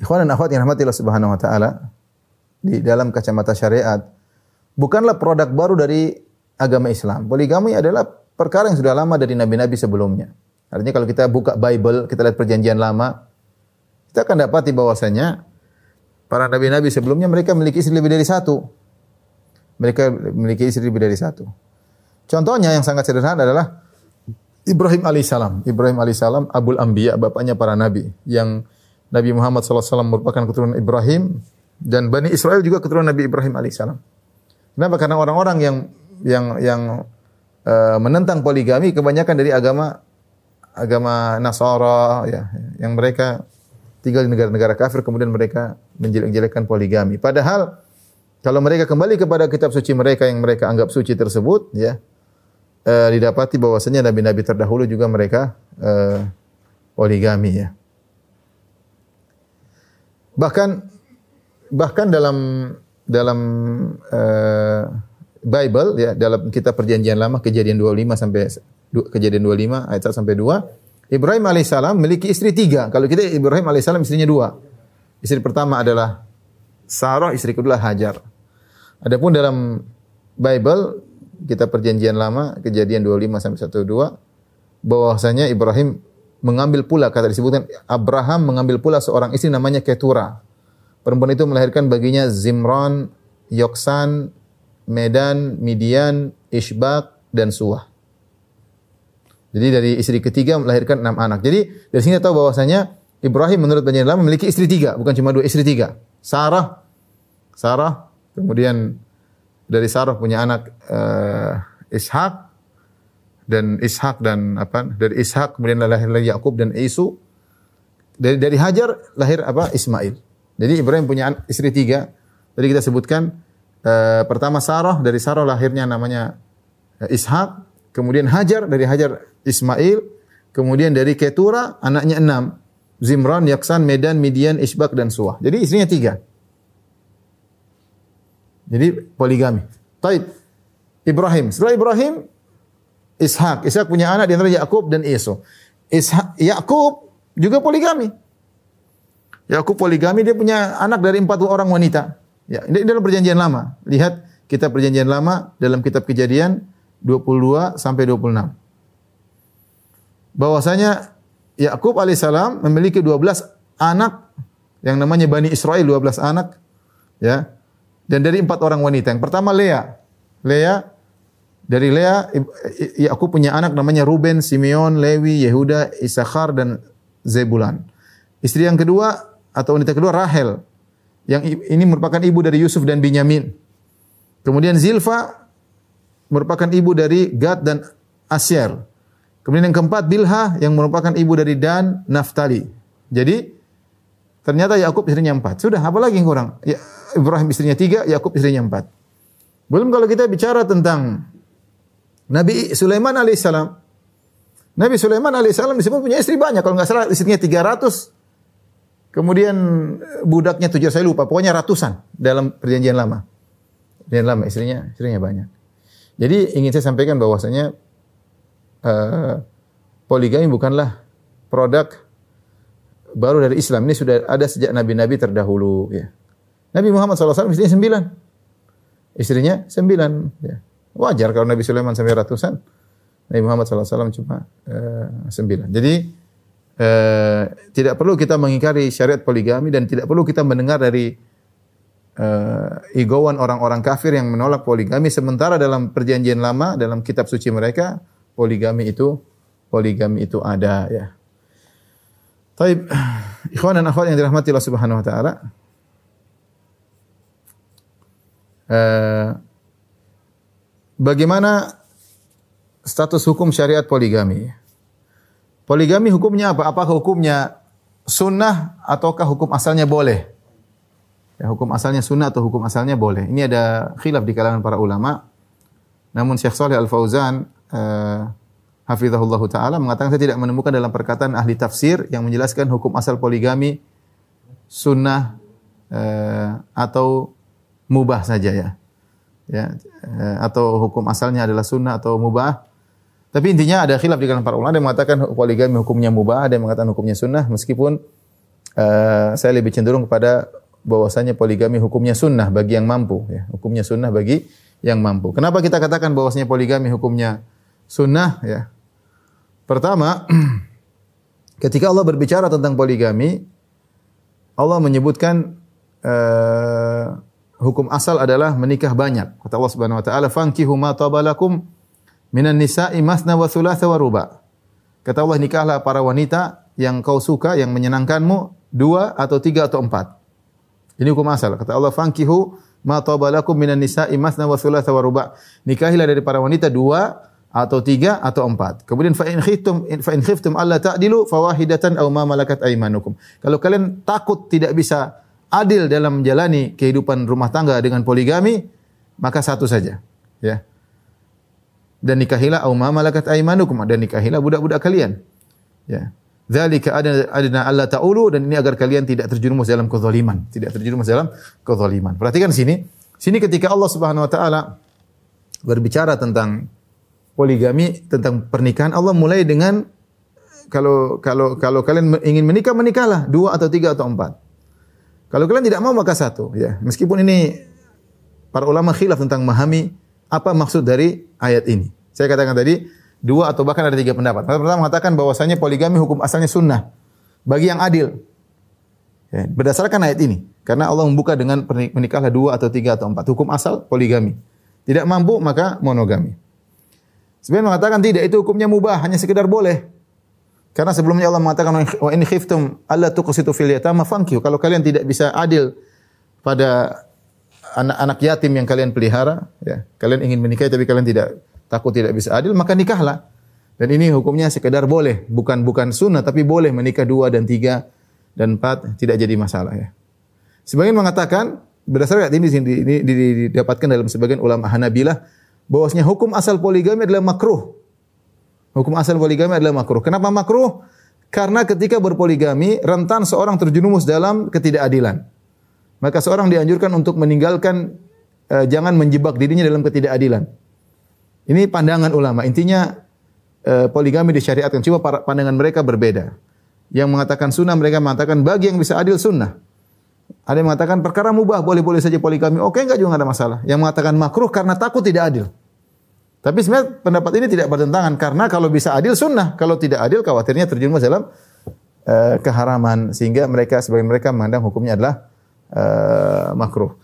Ikhwan dan akhwat yang rahmatillah subhanahu wa ta'ala di dalam kacamata syariat bukanlah produk baru dari agama Islam. Poligami adalah perkara yang sudah lama dari nabi-nabi sebelumnya. Artinya kalau kita buka Bible, kita lihat perjanjian lama, kita akan dapati bahwasanya para nabi-nabi sebelumnya mereka memiliki istri lebih dari satu. Mereka memiliki istri lebih dari satu. Contohnya yang sangat sederhana adalah Ibrahim alaihissalam. Ibrahim alaihissalam, Abul Ambiya, bapaknya para nabi, yang Nabi Muhammad SAW merupakan keturunan Ibrahim dan Bani Israel juga keturunan Nabi Ibrahim alaihissalam. Kenapa? Karena orang-orang yang yang yang uh, menentang poligami kebanyakan dari agama agama Nasara ya, yang mereka tinggal di negara-negara kafir kemudian mereka menjelek-jelekkan poligami. Padahal kalau mereka kembali kepada kitab suci mereka yang mereka anggap suci tersebut ya uh, didapati bahwasanya nabi-nabi terdahulu juga mereka uh, poligami ya. Bahkan bahkan dalam dalam uh, Bible ya dalam kitab perjanjian lama kejadian 25 sampai kejadian 25 ayat 1 sampai 2 Ibrahim alaihissalam memiliki istri tiga. Kalau kita Ibrahim alaihissalam istrinya dua. Istri pertama adalah Sarah, istri kedua Hajar. Adapun dalam Bible kita perjanjian lama kejadian 25 sampai 12 bahwasanya Ibrahim mengambil pula kata disebutkan Abraham mengambil pula seorang istri namanya Ketura. Perempuan itu melahirkan baginya Zimran, Yoksan, Medan, Midian, Ishbak dan Suah. Jadi dari istri ketiga melahirkan enam anak. Jadi dari sini tahu bahwasanya Ibrahim menurut banyak ulama memiliki istri tiga, bukan cuma dua istri tiga. Sarah, Sarah, kemudian dari Sarah punya anak uh, Ishak, dan Ishak dan apa dari Ishak kemudian lahir Yakub dan Isu dari dari Hajar lahir apa Ismail. Jadi Ibrahim punya istri tiga. Tadi kita sebutkan uh, pertama Sarah dari Sarah lahirnya namanya uh, Ishak, kemudian Hajar dari Hajar Ismail, kemudian dari Ketura anaknya enam, Zimran, Yaksan, Medan, Midian, Isbak dan Suah. Jadi istrinya tiga. Jadi poligami. Taib. Ibrahim. Setelah Ibrahim Ishak. Ishak punya anak di antara Yakub dan Esau. Ishak, Yakub juga poligami. Yakub poligami dia punya anak dari empat orang wanita. Ya, ini dalam perjanjian lama. Lihat kita perjanjian lama dalam kitab Kejadian 22 sampai 26. Bahwasanya Yakub alaihissalam memiliki 12 anak yang namanya Bani Israel 12 anak ya. Dan dari empat orang wanita. Yang pertama Lea. Lea dari Lea, aku punya anak namanya Ruben, Simeon, Lewi, Yehuda, Isakhar, dan Zebulan. Istri yang kedua atau wanita kedua Rahel. Yang ini merupakan ibu dari Yusuf dan Binyamin. Kemudian Zilfa merupakan ibu dari Gad dan Asyar. Kemudian yang keempat Bilha yang merupakan ibu dari Dan, Naftali. Jadi ternyata Yakub istrinya empat. Sudah, apa lagi yang kurang? Ya, Ibrahim istrinya tiga, Yakub istrinya empat. Belum kalau kita bicara tentang Nabi Sulaiman alaihissalam. Nabi Sulaiman alaihissalam disebut punya istri banyak. Kalau nggak salah istrinya 300. Kemudian budaknya tujuh saya lupa. Pokoknya ratusan dalam perjanjian lama. Perjanjian lama istrinya istrinya banyak. Jadi ingin saya sampaikan bahwasanya uh, poligami bukanlah produk baru dari Islam. Ini sudah ada sejak nabi-nabi terdahulu. Ya. Nabi Muhammad SAW istrinya sembilan. Istrinya sembilan. Ya. Wajar kalau Nabi Sulaiman sampai ratusan. Nabi Muhammad SAW cuma uh, sembilan. Jadi uh, tidak perlu kita mengingkari syariat poligami dan tidak perlu kita mendengar dari uh, igowan orang-orang kafir yang menolak poligami sementara dalam perjanjian lama dalam kitab suci mereka poligami itu poligami itu ada ya. Taib ikhwan dan akhwat yang dirahmati Allah Subhanahu wa taala. Uh, bagaimana status hukum syariat poligami? Poligami hukumnya apa? Apakah hukumnya sunnah ataukah hukum asalnya boleh? Ya, hukum asalnya sunnah atau hukum asalnya boleh. Ini ada khilaf di kalangan para ulama. Namun Syekh Saleh Al Fauzan uh, hafizahullah taala mengatakan saya tidak menemukan dalam perkataan ahli tafsir yang menjelaskan hukum asal poligami sunnah uh, atau mubah saja ya. Ya, uh, atau hukum asalnya adalah sunnah atau mubah. Tapi intinya ada khilaf di kalangan para ulama. Ada yang mengatakan poligami hukumnya mubah, ada yang mengatakan hukumnya sunnah. Meskipun uh, saya lebih cenderung kepada bahwasanya poligami hukumnya sunnah bagi yang mampu ya hukumnya sunnah bagi yang mampu kenapa kita katakan bahwasanya poligami hukumnya sunnah ya pertama ketika Allah berbicara tentang poligami Allah menyebutkan uh, hukum asal adalah menikah banyak kata Allah Subhanahu wa taala fankihu ma tabalakum minan nisa'i masna wa thulatha wa ruba kata Allah nikahlah para wanita yang kau suka yang menyenangkanmu dua atau tiga atau empat ini hukum asal. Kata Allah, "Fankihu ma tabalakum minan nisa'i masna wa thulatha wa ruba'." Nikahilah dari para wanita dua atau tiga atau empat. Kemudian fa in khiftum fa in khiftum alla ta'dilu fawahidatan aw ma malakat aymanukum. Kalau kalian takut tidak bisa adil dalam menjalani kehidupan rumah tangga dengan poligami, maka satu saja, ya. Dan nikahilah aw ma malakat aymanukum dan nikahilah budak-budak kalian. Ya. Dzalika adna adna alla ta'ulu dan ini agar kalian tidak terjerumus dalam kezaliman, tidak terjerumus dalam kezaliman. Perhatikan sini. Sini ketika Allah Subhanahu wa taala berbicara tentang poligami, tentang pernikahan, Allah mulai dengan kalau kalau kalau kalian ingin menikah menikahlah dua atau tiga atau empat. Kalau kalian tidak mau maka satu, ya. Meskipun ini para ulama khilaf tentang memahami apa maksud dari ayat ini. Saya katakan tadi dua atau bahkan ada tiga pendapat. Pertama mengatakan bahwasanya poligami hukum asalnya sunnah bagi yang adil. Ya, berdasarkan ayat ini, karena Allah membuka dengan menikahlah dua atau tiga atau empat. Hukum asal poligami. Tidak mampu maka monogami. Sebenarnya mengatakan tidak itu hukumnya mubah, hanya sekedar boleh. Karena sebelumnya Allah mengatakan wa in khiftum alla tuqsitu fil yatama fankihu. Kalau kalian tidak bisa adil pada anak-anak yatim yang kalian pelihara, ya, kalian ingin menikahi tapi kalian tidak takut tidak bisa adil, maka nikahlah. Dan ini hukumnya sekedar boleh, bukan bukan sunnah, tapi boleh menikah dua dan tiga dan empat tidak jadi masalah ya. Sebagian mengatakan berdasarkan ini, ini, ini didapatkan dalam sebagian ulama Hanabilah bahwasanya hukum asal poligami adalah makruh. Hukum asal poligami adalah makruh. Kenapa makruh? Karena ketika berpoligami rentan seorang terjerumus dalam ketidakadilan. Maka seorang dianjurkan untuk meninggalkan uh, jangan menjebak dirinya dalam ketidakadilan. Ini pandangan ulama. Intinya eh, poligami disyariatkan. Cuma pandangan mereka berbeda. Yang mengatakan sunnah mereka mengatakan bagi yang bisa adil sunnah. Ada yang mengatakan perkara mubah boleh-boleh saja poligami. Oke enggak juga enggak ada masalah. Yang mengatakan makruh karena takut tidak adil. Tapi sebenarnya pendapat ini tidak bertentangan karena kalau bisa adil sunnah, kalau tidak adil khawatirnya terjerumus dalam uh, keharaman sehingga mereka sebagian mereka memandang hukumnya adalah uh, makruh.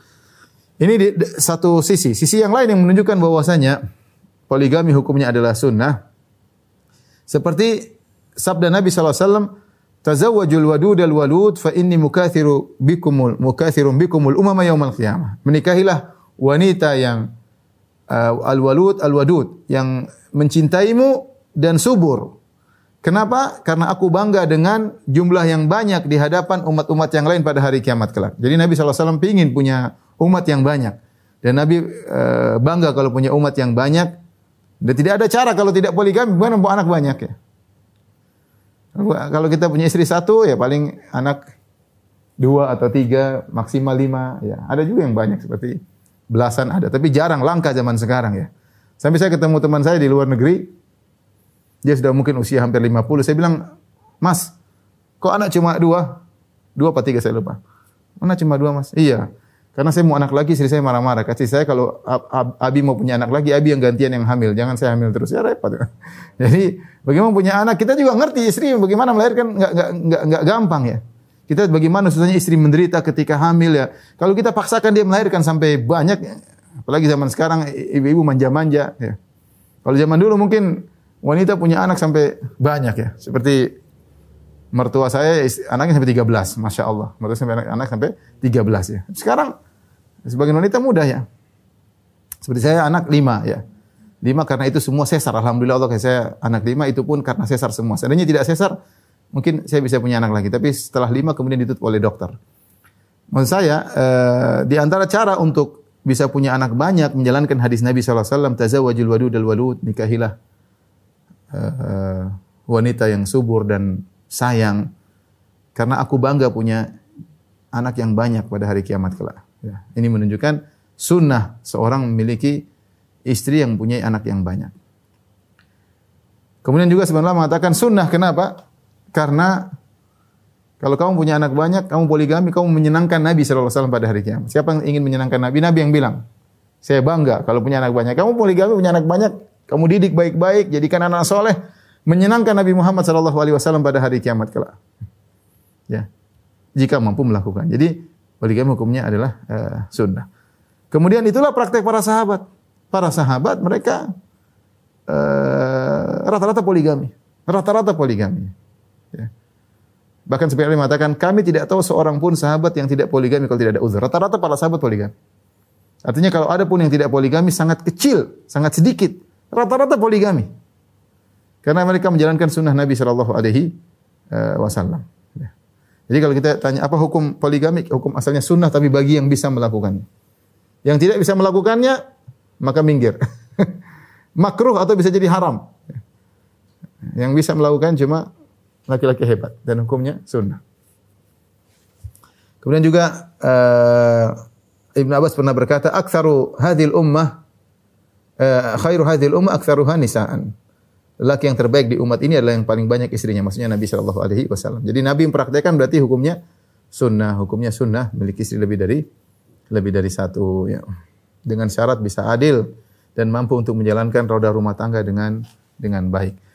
Ini di, di, satu sisi. Sisi yang lain yang menunjukkan bahwasanya poligami hukumnya adalah sunnah. Seperti sabda Nabi SAW, Tazawwajul wadud al walud fa inni mukathiru bikumul mukathirun bikumul umama yaumal qiyamah. Menikahilah wanita yang uh, al walud al wadud yang mencintaimu dan subur. Kenapa? Karena aku bangga dengan jumlah yang banyak di hadapan umat-umat yang lain pada hari kiamat kelak. Jadi Nabi SAW ingin punya umat yang banyak. Dan Nabi uh, bangga kalau punya umat yang banyak dan tidak ada cara kalau tidak poligami, bukan mau anak banyak ya. Kalau kita punya istri satu, ya paling anak dua atau tiga, maksimal lima. Ya, ada juga yang banyak seperti belasan ada, tapi jarang, langka zaman sekarang ya. Sampai saya ketemu teman saya di luar negeri, dia sudah mungkin usia hampir 50. Saya bilang, Mas, kok anak cuma dua? Dua apa tiga saya lupa. Anak cuma dua mas? Iya. Karena saya mau anak lagi, istri saya marah-marah. Kasih saya kalau Abi mau punya anak lagi, Abi yang gantian yang hamil. Jangan saya hamil terus. Ya repot. Jadi bagaimana punya anak, kita juga ngerti istri bagaimana melahirkan nggak nggak nggak gampang ya. Kita bagaimana susahnya istri menderita ketika hamil ya. Kalau kita paksakan dia melahirkan sampai banyak, apalagi zaman sekarang ibu-ibu manja-manja ya. Kalau zaman dulu mungkin wanita punya anak sampai banyak ya. Seperti mertua saya anaknya sampai 13, Masya Allah. Mertua sampai anak, anak sampai 13 ya. Sekarang sebagian wanita mudah ya. Seperti saya anak 5 ya. 5 karena itu semua sesar. Alhamdulillah Allah saya anak 5 itu pun karena sesar semua. Seandainya tidak sesar, mungkin saya bisa punya anak lagi. Tapi setelah lima kemudian ditutup oleh dokter. Maksud saya, eh, di antara cara untuk bisa punya anak banyak, menjalankan hadis Nabi SAW, tazawajul wadud al walud, nikahilah eh, wanita yang subur dan sayang. Karena aku bangga punya anak yang banyak pada hari kiamat kelak. Ya. Ini menunjukkan sunnah seorang memiliki istri yang punya anak yang banyak. Kemudian juga sebenarnya mengatakan sunnah. Kenapa? Karena kalau kamu punya anak banyak, kamu poligami, kamu menyenangkan Nabi SAW pada hari kiamat. Siapa yang ingin menyenangkan Nabi? Nabi yang bilang, saya bangga kalau punya anak banyak. Kamu poligami punya anak banyak, kamu didik baik-baik, jadikan anak soleh, menyenangkan Nabi Muhammad SAW pada hari kiamat kelak. Ya, jika mampu melakukan. Jadi poligami hukumnya adalah uh, sunnah. Kemudian itulah praktek para sahabat. Para sahabat mereka eh, rata-rata uh, poligami, rata-rata poligami. Ya. Bahkan seperti mengatakan, kami tidak tahu seorang pun sahabat yang tidak poligami kalau tidak ada uzur. Rata-rata para sahabat poligami. Artinya kalau ada pun yang tidak poligami sangat kecil, sangat sedikit. Rata-rata poligami. Karena mereka menjalankan sunnah Nabi Shallallahu Alaihi eh, Wasallam. Ya. Jadi kalau kita tanya apa hukum poligami, hukum asalnya sunnah tapi bagi yang bisa melakukannya. Yang tidak bisa melakukannya, maka minggir. Makruh atau bisa jadi haram. Yang bisa melakukan cuma laki-laki hebat dan hukumnya sunnah. Kemudian juga uh, Ibn Abbas pernah berkata, "Aktsaru hadhil ummah uh, khairu hadhil ummah aktsaruha nisaan." Laki yang terbaik di umat ini adalah yang paling banyak istrinya, maksudnya Nabi Shallallahu alaihi wasallam. Jadi Nabi mempraktekkan berarti hukumnya sunnah, hukumnya sunnah memiliki istri lebih dari lebih dari satu ya. Dengan syarat bisa adil dan mampu untuk menjalankan roda rumah tangga dengan dengan baik.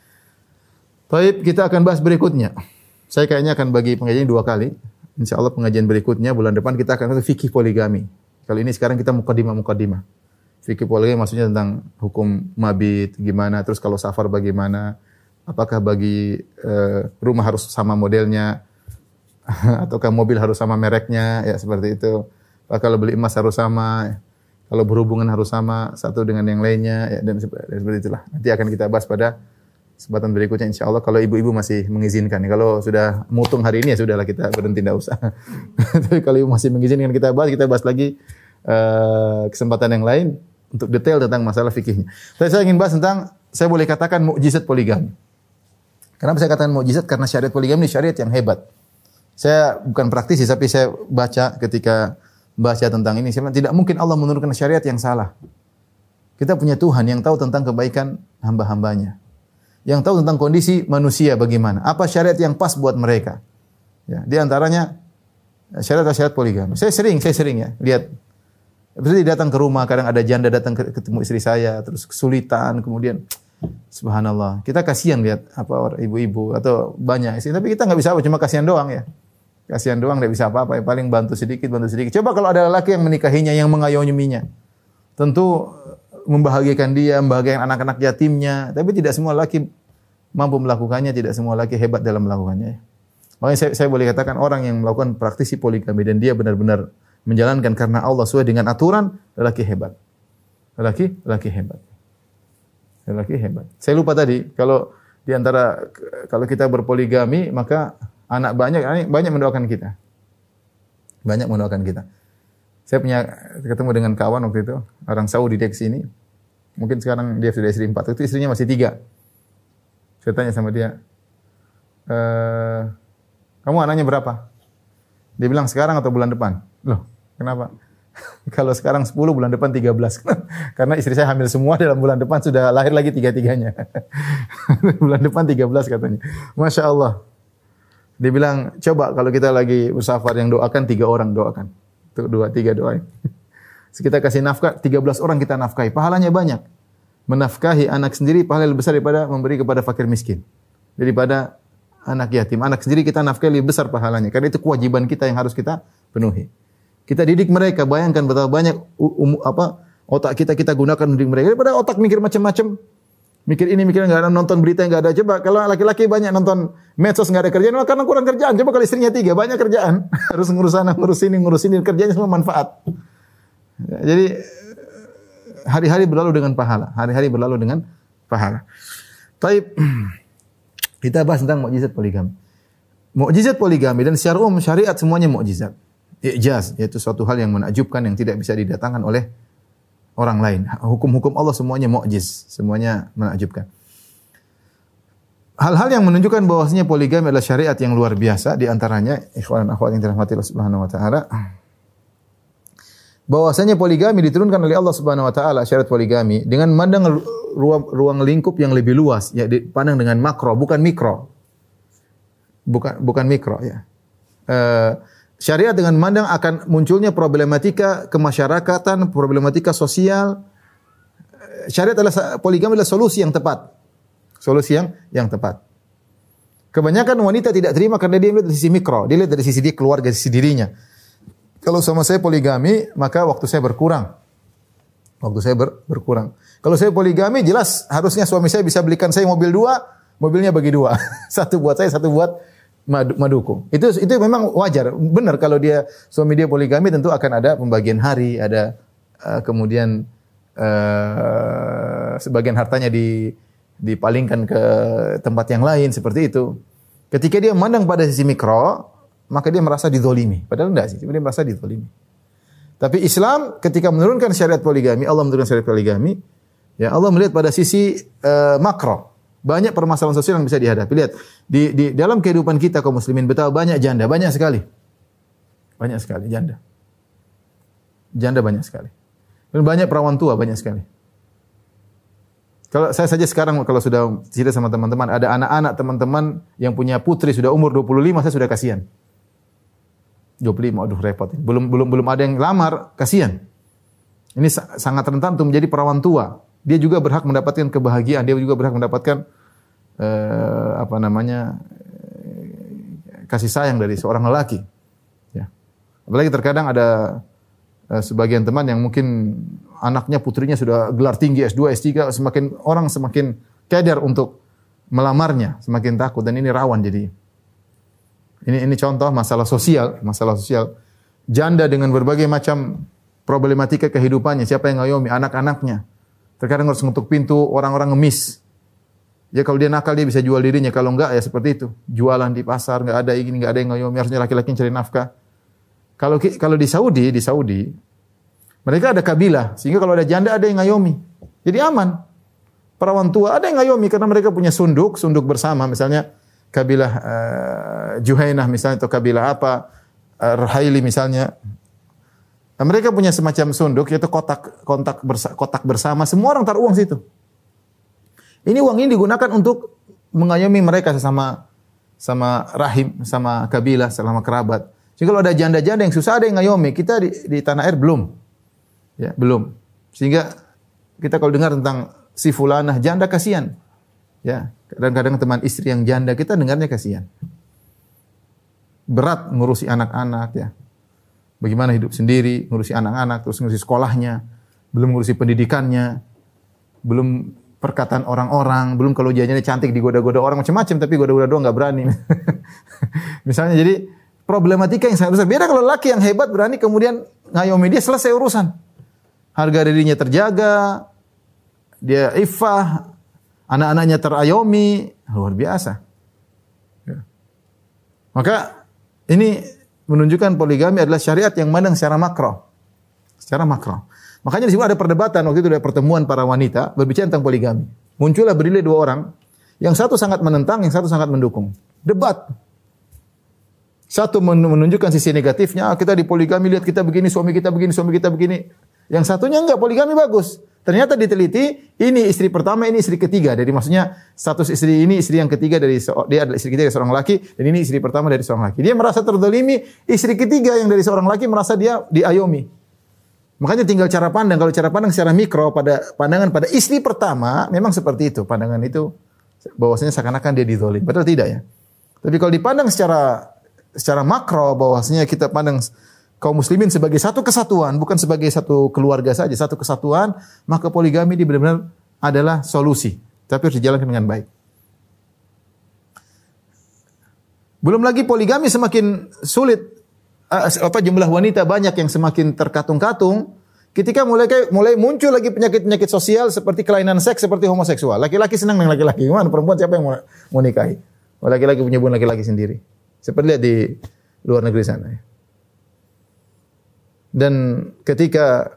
Baik, kita akan bahas berikutnya. Saya kayaknya akan bagi pengajian dua kali. Insya Allah pengajian berikutnya bulan depan kita akan ke fikih poligami. Kali ini sekarang kita mukadimah mukadimah. Fikih poligami maksudnya tentang hukum mabit gimana, terus kalau safar bagaimana, apakah bagi uh, rumah harus sama modelnya, ataukah mobil harus sama mereknya, ya seperti itu. Kalau beli emas harus sama, kalau berhubungan harus sama satu dengan yang lainnya, ya, dan seperti itulah. Nanti akan kita bahas pada kesempatan berikutnya insya Allah kalau ibu-ibu masih mengizinkan. Kalau sudah mutung hari ini ya sudahlah kita berhenti tidak usah. Tapi kalau ibu masih mengizinkan kita bahas, kita bahas lagi uh, kesempatan yang lain untuk detail tentang masalah fikihnya. Tapi saya ingin bahas tentang saya boleh katakan mukjizat poligami. Kenapa saya katakan mukjizat? Karena syariat poligami ini syariat yang hebat. Saya bukan praktisi tapi saya baca ketika baca tentang ini, saya tidak mungkin Allah menurunkan syariat yang salah. Kita punya Tuhan yang tahu tentang kebaikan hamba-hambanya yang tahu tentang kondisi manusia bagaimana. Apa syariat yang pas buat mereka. Ya, di antaranya syariat-syariat poligami. Saya sering, saya sering ya lihat Berarti datang ke rumah, kadang ada janda datang ke, ketemu istri saya, terus kesulitan, kemudian subhanallah. Kita kasihan lihat apa ibu-ibu atau banyak istri, tapi kita nggak bisa apa, cuma kasihan doang ya. Kasihan doang, nggak bisa apa-apa, paling bantu sedikit, bantu sedikit. Coba kalau ada laki yang menikahinya, yang mengayominya, tentu membahagiakan dia, membahagiakan anak-anak yatimnya. Tapi tidak semua laki mampu melakukannya, tidak semua laki hebat dalam melakukannya. Makanya saya, saya boleh katakan orang yang melakukan praktisi poligami dan dia benar-benar menjalankan karena Allah sesuai dengan aturan, lelaki hebat. Lelaki, lelaki hebat. Lelaki hebat. Saya lupa tadi, kalau di antara kalau kita berpoligami, maka anak banyak banyak mendoakan kita. Banyak mendoakan kita. Saya punya ketemu dengan kawan waktu itu, orang Saudi dia sini. Mungkin sekarang dia sudah istri empat, itu istrinya masih tiga. Saya tanya sama dia, e, kamu anaknya berapa? Dia bilang sekarang atau bulan depan? Loh, kenapa? Kalau sekarang 10, bulan depan 13. Karena istri saya hamil semua dalam bulan depan sudah lahir lagi tiga-tiganya. bulan depan 13 katanya. Masya Allah. Dia bilang, coba kalau kita lagi musafar yang doakan, tiga orang doakan. Tuh, dua, tiga doain. Kita kasih nafkah, 13 orang kita nafkahi. Pahalanya banyak. Menafkahi anak sendiri pahala lebih besar daripada memberi kepada fakir miskin. Daripada anak yatim. Anak sendiri kita nafkahi lebih besar pahalanya. Karena itu kewajiban kita yang harus kita penuhi. Kita didik mereka, bayangkan betapa banyak um, apa otak kita kita gunakan mendidik mereka daripada otak mikir macam-macam. Mikir ini, mikir enggak ada nonton berita yang enggak ada. Coba kalau laki-laki banyak nonton medsos enggak ada kerjaan, karena kurang kerjaan. Coba kalau istrinya tiga, banyak kerjaan. Harus ngurus sana, ngurus ini, ngurus ini, kerjanya semua manfaat. Jadi hari-hari berlalu dengan pahala. Hari-hari berlalu dengan pahala. Taib kita bahas tentang mukjizat poligami. Mukjizat poligami dan secara umum syariat semuanya mukjizat. Ijaz yaitu suatu hal yang menakjubkan yang tidak bisa didatangkan oleh orang lain. Hukum-hukum Allah semuanya mukjiz, semuanya menakjubkan. Hal-hal yang menunjukkan bahwasanya poligami adalah syariat yang luar biasa di antaranya ikhwan akhwat yang dirahmati Allah Subhanahu wa taala bahwasanya poligami diturunkan oleh Allah Subhanahu wa taala syariat poligami dengan memandang ruang, ruang lingkup yang lebih luas ya dipandang dengan makro bukan mikro. Bukan bukan mikro ya. Uh, syariat dengan memandang akan munculnya problematika kemasyarakatan, problematika sosial. Syariat adalah poligami adalah solusi yang tepat. Solusi yang yang tepat. Kebanyakan wanita tidak terima karena dia melihat dari sisi mikro, dia lihat dari sisi dia keluarga, sisi dirinya. Kalau sama saya poligami, maka waktu saya berkurang. Waktu saya ber, berkurang. Kalau saya poligami, jelas harusnya suami saya bisa belikan saya mobil dua, mobilnya bagi dua. satu buat saya, satu buat maduku. Itu itu memang wajar. Benar kalau dia suami dia poligami tentu akan ada pembagian hari, ada uh, kemudian uh, sebagian hartanya di dipalingkan ke tempat yang lain seperti itu. Ketika dia memandang pada sisi mikro, maka dia merasa didolimi. Padahal enggak sih, dia merasa didolimi. Tapi Islam ketika menurunkan syariat poligami, Allah menurunkan syariat poligami, ya Allah melihat pada sisi uh, makro. Banyak permasalahan sosial yang bisa dihadapi. Lihat, di, di dalam kehidupan kita kaum muslimin betapa banyak janda, banyak sekali. Banyak sekali janda. Janda banyak sekali. Dan banyak perawan tua banyak sekali. Kalau saya saja sekarang kalau sudah cerita sama teman-teman, ada anak-anak teman-teman yang punya putri sudah umur 25, saya sudah kasihan. 25, aduh repot. Belum belum belum ada yang lamar, kasihan. Ini sangat rentan untuk menjadi perawan tua. Dia juga berhak mendapatkan kebahagiaan, dia juga berhak mendapatkan eh, apa namanya eh, kasih sayang dari seorang lelaki. Ya. Apalagi terkadang ada eh, sebagian teman yang mungkin anaknya putrinya sudah gelar tinggi S2, S3, semakin orang semakin keder untuk melamarnya, semakin takut dan ini rawan jadi ini ini contoh masalah sosial, masalah sosial. Janda dengan berbagai macam problematika kehidupannya, siapa yang ngayomi anak-anaknya. Terkadang harus ngetuk pintu, orang-orang ngemis. Ya kalau dia nakal dia bisa jual dirinya, kalau enggak ya seperti itu. Jualan di pasar, enggak ada ini, enggak ada yang ngayomi, harusnya laki-laki cari nafkah. Kalau kalau di Saudi, di Saudi mereka ada kabilah, sehingga kalau ada janda ada yang ngayomi. Jadi aman. Perawan tua ada yang ngayomi karena mereka punya sunduk, sunduk bersama misalnya kabilah uh, Juhainah misalnya atau kabilah apa uh, Rahaili misalnya nah, mereka punya semacam sunduk yaitu kotak kontak bersa, kotak bersama. Semua orang taruh uang situ. Ini uang ini digunakan untuk mengayomi mereka sesama sama rahim sama kabilah selama kerabat. Jadi kalau ada janda-janda yang susah ada yang ngayomi. Kita di, di tanah air belum. Ya belum. Sehingga kita kalau dengar tentang si fulanah janda kasihan. Ya, kadang-kadang teman istri yang janda kita dengarnya kasihan. Berat ngurusi anak-anak ya. Bagaimana hidup sendiri, ngurusi anak-anak, terus ngurusi sekolahnya, belum ngurusi pendidikannya, belum perkataan orang-orang, belum kalau jajannya cantik digoda-goda orang macam-macam, tapi goda-goda doang nggak berani. Misalnya jadi problematika yang sangat besar. Beda kalau laki yang hebat berani kemudian ngayomi dia selesai urusan. Harga dirinya terjaga, dia ifah, anak-anaknya terayomi, luar biasa. Ya. Maka ini menunjukkan poligami adalah syariat yang mandang secara makro. Secara makro. Makanya di sini ada perdebatan waktu itu ada pertemuan para wanita berbicara tentang poligami. Muncullah berdiri dua orang, yang satu sangat menentang, yang satu sangat mendukung. Debat. Satu menunjukkan sisi negatifnya, ah, kita di poligami lihat kita begini, suami kita begini, suami kita begini. Yang satunya enggak, poligami bagus. Ternyata diteliti, ini istri pertama, ini istri ketiga. Jadi maksudnya status istri ini istri yang ketiga dari dia adalah istri ketiga dari seorang laki dan ini istri pertama dari seorang laki. Dia merasa terdolimi, istri ketiga yang dari seorang laki merasa dia diayomi. Makanya tinggal cara pandang. Kalau cara pandang secara mikro pada pandangan pada istri pertama memang seperti itu. Pandangan itu bahwasanya seakan-akan dia dizolim. Padahal tidak ya. Tapi kalau dipandang secara secara makro bahwasanya kita pandang kaum muslimin sebagai satu kesatuan, bukan sebagai satu keluarga saja, satu kesatuan, maka poligami ini benar-benar adalah solusi, tapi harus dijalankan dengan baik. Belum lagi poligami semakin sulit apa jumlah wanita banyak yang semakin terkatung-katung ketika mulai mulai muncul lagi penyakit-penyakit sosial seperti kelainan seks seperti homoseksual. Laki-laki senang dengan laki-laki. Gimana perempuan siapa yang mau, mau nikahi? Laki-laki punya hubungan laki-laki sendiri. Seperti lihat di luar negeri sana. Ya. Dan ketika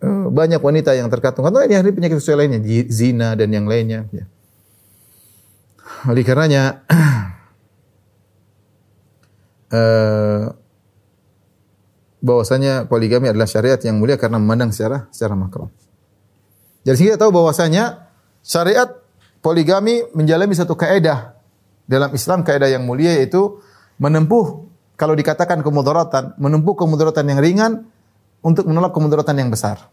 uh, banyak wanita yang terkatung-katung, ini hari penyakit sosial lainnya, zina dan yang lainnya. Ya. Oleh karenanya, uh, bahwasanya poligami adalah syariat yang mulia karena memandang secara secara makro. Jadi kita tahu bahwasanya syariat poligami menjalani satu kaidah dalam Islam kaidah yang mulia yaitu menempuh kalau dikatakan kemudaratan, menempuh kemudaratan yang ringan untuk menolak kemudaratan yang besar.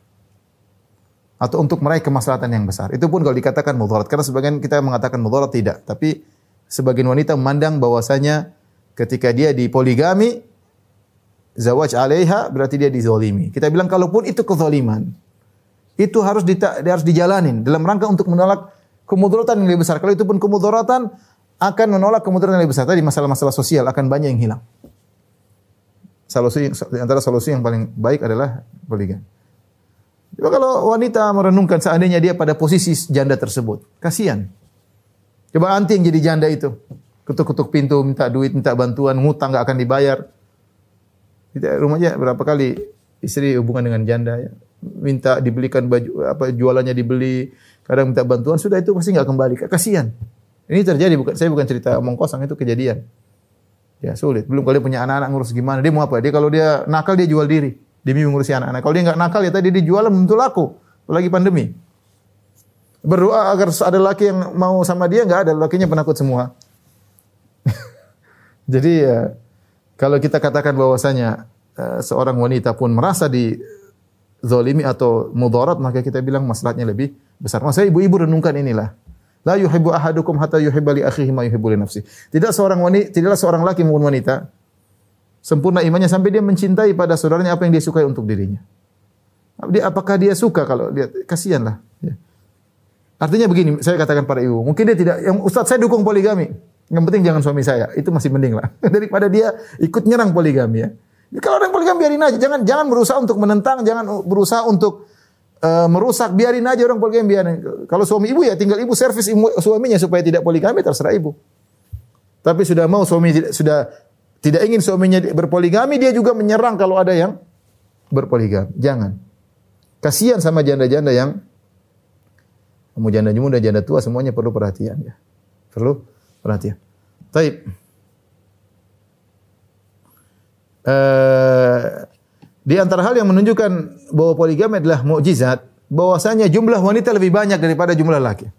Atau untuk meraih kemaslahatan yang besar. Itu pun kalau dikatakan mudarat. Karena sebagian kita mengatakan mudarat tidak. Tapi sebagian wanita memandang bahwasanya ketika dia di poligami, zawaj alaiha berarti dia dizolimi. Kita bilang kalaupun itu kezaliman, itu harus di, harus dijalanin dalam rangka untuk menolak kemudaratan yang lebih besar. Kalau itu pun kemudaratan akan menolak kemudaratan yang lebih besar. Tadi masalah-masalah sosial akan banyak yang hilang. Solusi antara solusi yang paling baik adalah poligami. Coba kalau wanita merenungkan seandainya dia pada posisi janda tersebut, kasihan. Coba anti yang jadi janda itu, ketuk-ketuk pintu, minta duit, minta bantuan, ngutang nggak akan dibayar. Tidak rumahnya berapa kali istri hubungan dengan janda ya. Minta dibelikan baju apa jualannya dibeli, kadang minta bantuan, sudah itu pasti nggak kembali. Kasihan. Ini terjadi bukan saya bukan cerita omong kosong itu kejadian. Ya sulit. Belum kalau dia punya anak-anak ngurus gimana? Dia mau apa? Dia kalau dia nakal dia jual diri demi mengurusi anak-anak. Kalau dia nggak nakal ya tadi dijual belum tentu laku. Lagi pandemi. Berdoa agar ada laki yang mau sama dia nggak ada, lakinya penakut semua. Jadi ya kalau kita katakan bahwasanya uh, seorang wanita pun merasa di zolimi atau mudarat maka kita bilang masalahnya lebih besar. Masa ibu-ibu renungkan inilah. La yuhibbu ahadukum hatta yuhibba li akhihi ma yuhibbu li nafsi. Tidak seorang wanita, tidaklah seorang laki maupun wanita sempurna imannya sampai dia mencintai pada saudaranya apa yang dia sukai untuk dirinya. Dia apakah dia suka kalau dia kasihanlah. Ya. Artinya begini, saya katakan pada ibu, mungkin dia tidak yang Ustaz saya dukung poligami. Yang penting jangan suami saya, itu masih mending lah daripada dia ikut nyerang poligami ya. Kalau orang poligami biarin aja, jangan jangan berusaha untuk menentang, jangan berusaha untuk uh, merusak, biarin aja orang poligami biarin. Kalau suami ibu ya tinggal ibu servis suaminya supaya tidak poligami terserah ibu. Tapi sudah mau suami sudah tidak ingin suaminya berpoligami, dia juga menyerang kalau ada yang berpoligami. Jangan. Kasihan sama janda-janda yang mau janda muda, janda tua semuanya perlu perhatian ya. Perlu perhatian. Taib. Uh, di antara hal yang menunjukkan bahwa poligami adalah mukjizat, bahwasanya jumlah wanita lebih banyak daripada jumlah laki.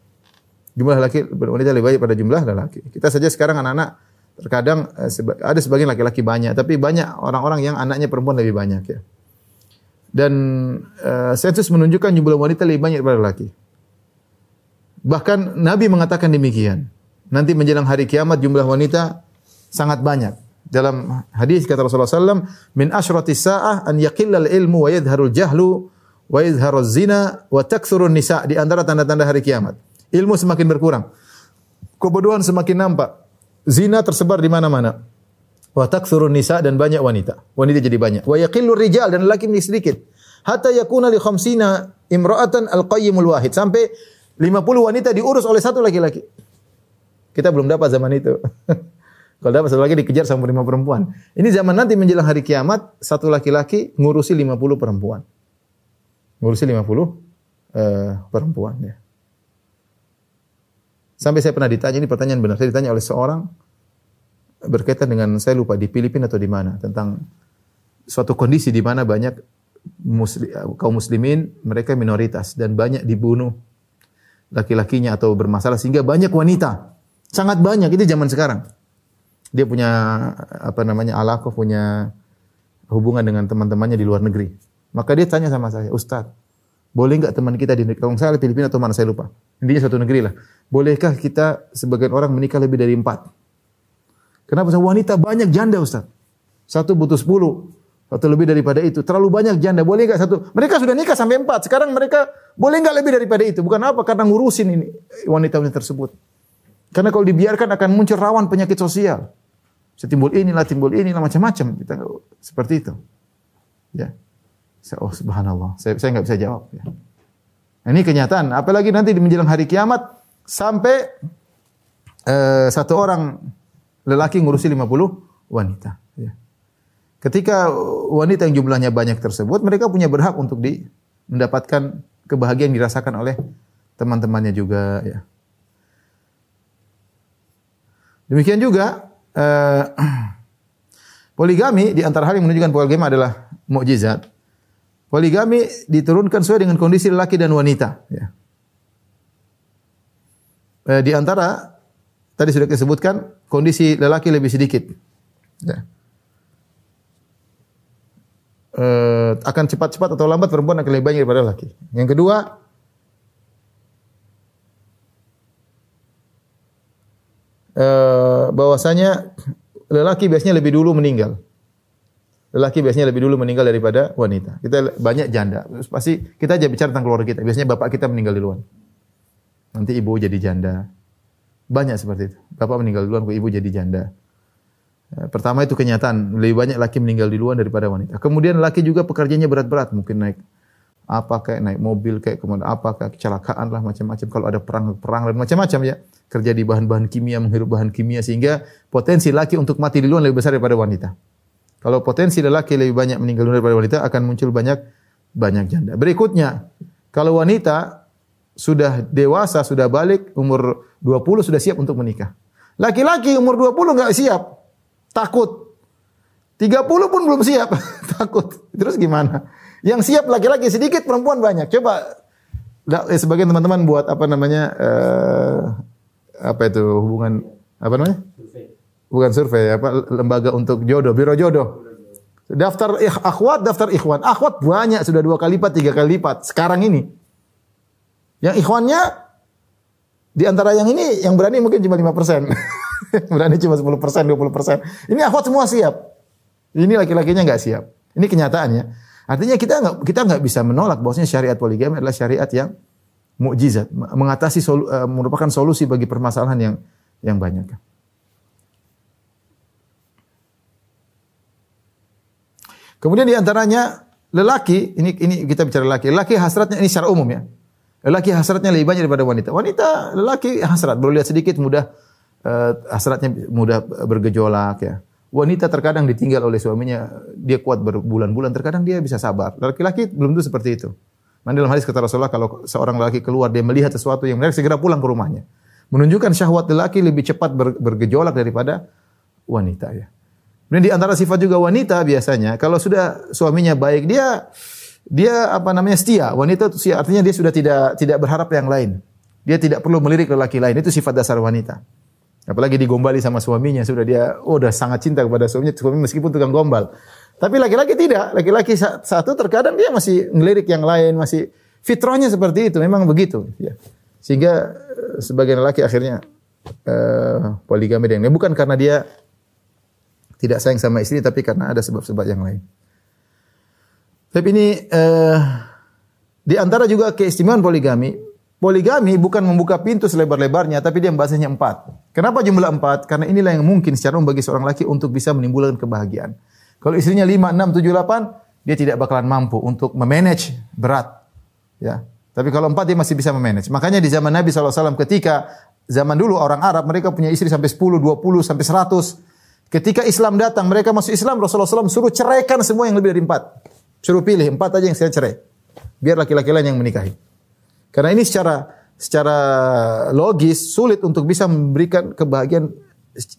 Jumlah laki wanita lebih banyak pada jumlah laki. Kita saja sekarang anak-anak terkadang uh, ada sebagian laki-laki banyak, tapi banyak orang-orang yang anaknya perempuan lebih banyak ya. Dan uh, sensus menunjukkan jumlah wanita lebih banyak daripada laki. Bahkan Nabi mengatakan demikian. Nanti menjelang hari kiamat jumlah wanita sangat banyak. Dalam hadis kata Rasulullah SAW, min asyrati sa'ah an yaqillal ilmu wa yadharul jahlu wa yadharul zina wa takthurun nisa di antara tanda-tanda hari kiamat. Ilmu semakin berkurang. Kebodohan semakin nampak. Zina tersebar di mana-mana. Wa takthurun nisa dan banyak wanita. Wanita jadi banyak. Wa yaqillur rijal dan laki menjadi sedikit. Hatta yakuna li khamsina imra'atan al-qayyimul wahid. Sampai 50 wanita diurus oleh satu laki-laki. Kita belum dapat zaman itu. Kalau dapat satu lagi dikejar sama lima perempuan. Ini zaman nanti menjelang hari kiamat, satu laki-laki ngurusi 50 perempuan. Ngurusi 50 uh, eh, perempuan ya. Sampai saya pernah ditanya, ini pertanyaan benar. Saya ditanya oleh seorang berkaitan dengan saya lupa di Filipina atau di mana tentang suatu kondisi di mana banyak muslim, kaum muslimin mereka minoritas dan banyak dibunuh laki-lakinya atau bermasalah sehingga banyak wanita. Sangat banyak itu zaman sekarang. Dia punya apa namanya alaqah punya hubungan dengan teman-temannya di luar negeri. Maka dia tanya sama saya, "Ustaz, boleh nggak teman kita di? Kalau saya Filipina atau mana saya lupa. Intinya suatu negeri lah. Bolehkah kita sebagian orang menikah lebih dari empat? Kenapa wanita banyak janda Ustaz? Satu butuh sepuluh. Satu lebih daripada itu. Terlalu banyak janda. Boleh nggak satu? Mereka sudah nikah sampai empat. Sekarang mereka boleh nggak lebih daripada itu? Bukan apa? Karena ngurusin ini wanita-wanita tersebut. Karena kalau dibiarkan akan muncul rawan penyakit sosial. Setimbul inilah, timbul inilah, macam-macam. Kita seperti itu. Ya. Oh subhanallah. Saya saya nggak bisa jawab. Ya. Nah, ini kenyataan. Apalagi nanti di menjelang hari kiamat sampai uh, satu orang lelaki ngurusi 50 wanita. Ya. Ketika wanita yang jumlahnya banyak tersebut, mereka punya berhak untuk di, mendapatkan kebahagiaan dirasakan oleh teman-temannya juga. Ya. Demikian juga uh, poligami di antara hal yang menunjukkan poligami adalah mukjizat. Poligami diturunkan sesuai dengan kondisi laki dan wanita. Ya. Uh, di antara tadi sudah disebutkan kondisi lelaki lebih sedikit. Ya. Uh, akan cepat-cepat atau lambat perempuan akan lebih banyak daripada laki. Yang kedua, uh, bahwasanya lelaki biasanya lebih dulu meninggal. Lelaki biasanya lebih dulu meninggal daripada wanita. Kita banyak janda. Pasti kita aja bicara tentang keluarga kita. Biasanya bapak kita meninggal duluan. Nanti ibu jadi janda. Banyak seperti itu. Bapak meninggal duluan, ibu jadi janda. Eh, pertama itu kenyataan, lebih banyak laki meninggal duluan daripada wanita. Kemudian laki juga pekerjaannya berat-berat, mungkin naik apa kayak naik mobil kayak kemudian apa kayak kecelakaan lah macam-macam kalau ada perang-perang dan macam-macam ya kerja di bahan-bahan kimia menghirup bahan kimia sehingga potensi laki untuk mati duluan lebih besar daripada wanita. Kalau potensi lelaki lebih banyak meninggal duluan daripada wanita akan muncul banyak banyak janda. Berikutnya, kalau wanita sudah dewasa, sudah balik, umur 20 sudah siap untuk menikah. Laki-laki umur 20 nggak siap, takut. 30 pun belum siap, takut. Terus gimana? Yang siap laki-laki sedikit, perempuan banyak. Coba eh, sebagian teman-teman buat apa namanya eh, apa itu hubungan apa namanya? Bukan survei, apa lembaga untuk jodoh, biro jodoh. Daftar akhwat, daftar ikhwan. Akhwat banyak, sudah dua kali lipat, tiga kali lipat. Sekarang ini. Yang ikhwannya di antara yang ini yang berani mungkin cuma 5%. berani cuma 10%, 20%. Ini akhwat semua siap. Ini laki-lakinya nggak siap. Ini kenyataannya. Artinya kita nggak kita nggak bisa menolak bahwasanya syariat poligami adalah syariat yang mukjizat, mengatasi solu, uh, merupakan solusi bagi permasalahan yang yang banyak. Kemudian di antaranya lelaki, ini ini kita bicara lelaki. Lelaki hasratnya ini secara umum ya. Lelaki hasratnya lebih banyak daripada wanita. Wanita, lelaki hasrat, baru lihat sedikit mudah uh, hasratnya mudah bergejolak ya. Wanita terkadang ditinggal oleh suaminya, dia kuat berbulan-bulan, terkadang dia bisa sabar. Laki-laki belum tentu seperti itu. Mandi dalam hadis kata Rasulullah kalau seorang laki keluar dia melihat sesuatu yang menarik segera pulang ke rumahnya. Menunjukkan syahwat lelaki lebih cepat bergejolak daripada wanita ya. Dan di antara sifat juga wanita biasanya kalau sudah suaminya baik dia dia apa namanya setia. Wanita itu artinya dia sudah tidak tidak berharap yang lain. Dia tidak perlu melirik lelaki lain. Itu sifat dasar wanita. Apalagi digombali sama suaminya, sudah dia oh, udah sangat cinta kepada suaminya, suami meskipun tukang gombal. Tapi laki-laki tidak. Laki-laki satu terkadang dia masih ngelirik yang lain, masih fitrahnya seperti itu, memang begitu. Ya. Sehingga eh, sebagian laki akhirnya uh, poligami dengan bukan karena dia tidak sayang sama istri, tapi karena ada sebab-sebab yang lain. Tapi ini uh, di antara juga keistimewaan poligami, poligami bukan membuka pintu selebar-lebarnya, tapi dia membahasnya empat. Kenapa jumlah empat? Karena inilah yang mungkin secara umum bagi seorang laki untuk bisa menimbulkan kebahagiaan. Kalau istrinya lima, enam, tujuh, delapan, dia tidak bakalan mampu untuk memanage berat. Ya. Tapi kalau empat dia masih bisa memanage. Makanya di zaman Nabi SAW ketika zaman dulu orang Arab mereka punya istri sampai 10, 20, sampai 100. Ketika Islam datang, mereka masuk Islam, Rasulullah SAW suruh ceraikan semua yang lebih dari empat. Suruh pilih empat aja yang saya cerai. Biar laki-laki lain yang menikahi. Karena ini secara secara logis sulit untuk bisa memberikan kebahagiaan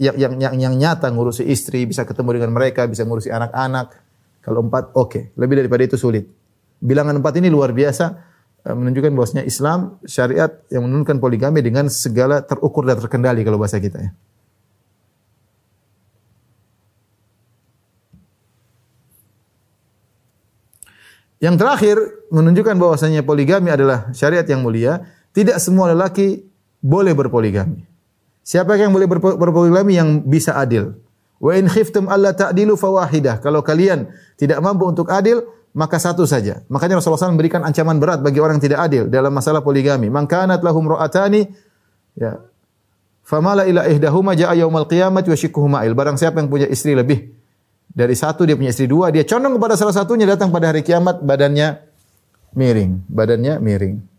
yang yang yang, yang nyata ngurusi istri, bisa ketemu dengan mereka, bisa ngurusi anak-anak. Kalau empat, oke. Okay. Lebih daripada itu sulit. Bilangan empat ini luar biasa eh, menunjukkan bahwasanya Islam syariat yang menurunkan poligami dengan segala terukur dan terkendali kalau bahasa kita ya. Yang terakhir menunjukkan bahwasanya poligami adalah syariat yang mulia. Tidak semua lelaki boleh berpoligami. Siapa yang boleh berpoligami yang bisa adil. Wa in khiftum alla ta'dilu fawahidah. Kalau kalian tidak mampu untuk adil, maka satu saja. Makanya Rasulullah SAW memberikan ancaman berat bagi orang yang tidak adil dalam masalah poligami. Man kanat lahum ra'atani ya famala ila ihdahuma ja'a yaumal qiyamati wa shikkuhuma il. Barang siapa yang punya istri lebih dari satu dia punya istri dua, dia condong kepada salah satunya datang pada hari kiamat badannya miring, badannya miring.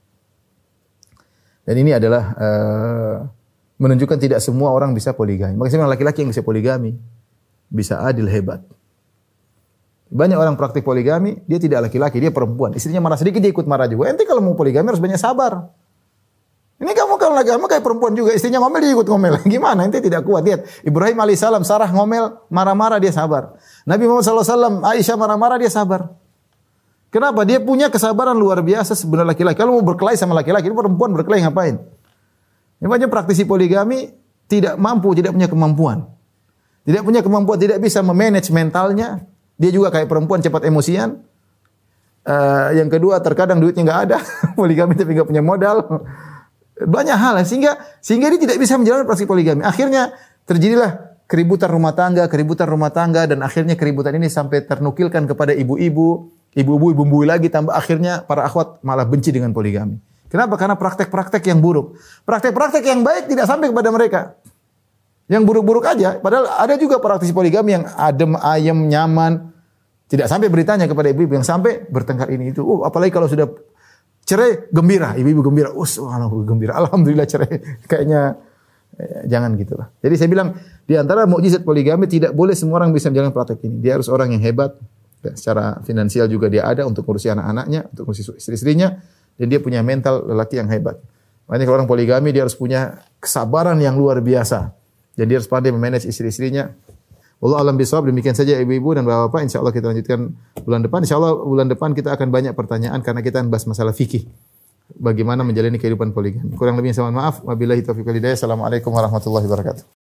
Dan ini adalah uh, menunjukkan tidak semua orang bisa poligami. Makanya laki-laki yang bisa poligami bisa adil hebat. Banyak orang praktik poligami, dia tidak laki-laki, dia perempuan. Istrinya marah sedikit, dia ikut marah juga. Ente kalau mau poligami harus banyak sabar. Ini kamu kalau lagi kamu kayak perempuan juga, istrinya ngomel dia ikut ngomel. Gimana? Ente tidak kuat. Lihat, Ibrahim alaihissalam, Sarah ngomel, marah-marah dia sabar. Nabi Muhammad SAW, Aisyah marah-marah dia sabar. Kenapa? Dia punya kesabaran luar biasa sebenarnya laki-laki. Kalau mau berkelahi sama laki-laki, perempuan berkelahi ngapain? Banyak praktisi poligami tidak mampu, tidak punya kemampuan. Tidak punya kemampuan, tidak bisa memanage mentalnya. Dia juga kayak perempuan cepat emosian. Uh, yang kedua terkadang duitnya nggak ada, poligami tapi nggak punya modal. Banyak hal sehingga sehingga dia tidak bisa menjalankan praktisi poligami. Akhirnya terjadilah keributan rumah tangga, keributan rumah tangga dan akhirnya keributan ini sampai ternukilkan kepada ibu-ibu, ibu-ibu ibu-ibu lagi tambah akhirnya para akhwat malah benci dengan poligami. Kenapa? Karena praktek-praktek yang buruk. Praktek-praktek yang baik tidak sampai kepada mereka. Yang buruk-buruk aja. Padahal ada juga praktisi poligami yang adem, ayem, nyaman. Tidak sampai beritanya kepada ibu-ibu yang sampai bertengkar ini itu. Oh, apalagi kalau sudah cerai gembira, ibu-ibu gembira. Us, oh, gembira. Alhamdulillah cerai. Kayaknya eh, jangan gitulah. Jadi saya bilang di antara mukjizat poligami tidak boleh semua orang bisa menjalankan praktek ini. Dia harus orang yang hebat, secara finansial juga dia ada untuk ngurusi anak-anaknya, untuk ngurusi istri-istrinya dan dia punya mental lelaki yang hebat. Makanya kalau orang poligami dia harus punya kesabaran yang luar biasa. Dan dia harus pandai memanage istri-istrinya. Allah alam bisawab demikian saja ibu-ibu dan bapak-bapak. Insyaallah kita lanjutkan bulan depan. Insyaallah bulan depan kita akan banyak pertanyaan karena kita akan bahas masalah fikih. Bagaimana menjalani kehidupan poligami. Kurang lebih saya mohon maaf. Wabillahi taufiq assalamualaikum warahmatullahi wabarakatuh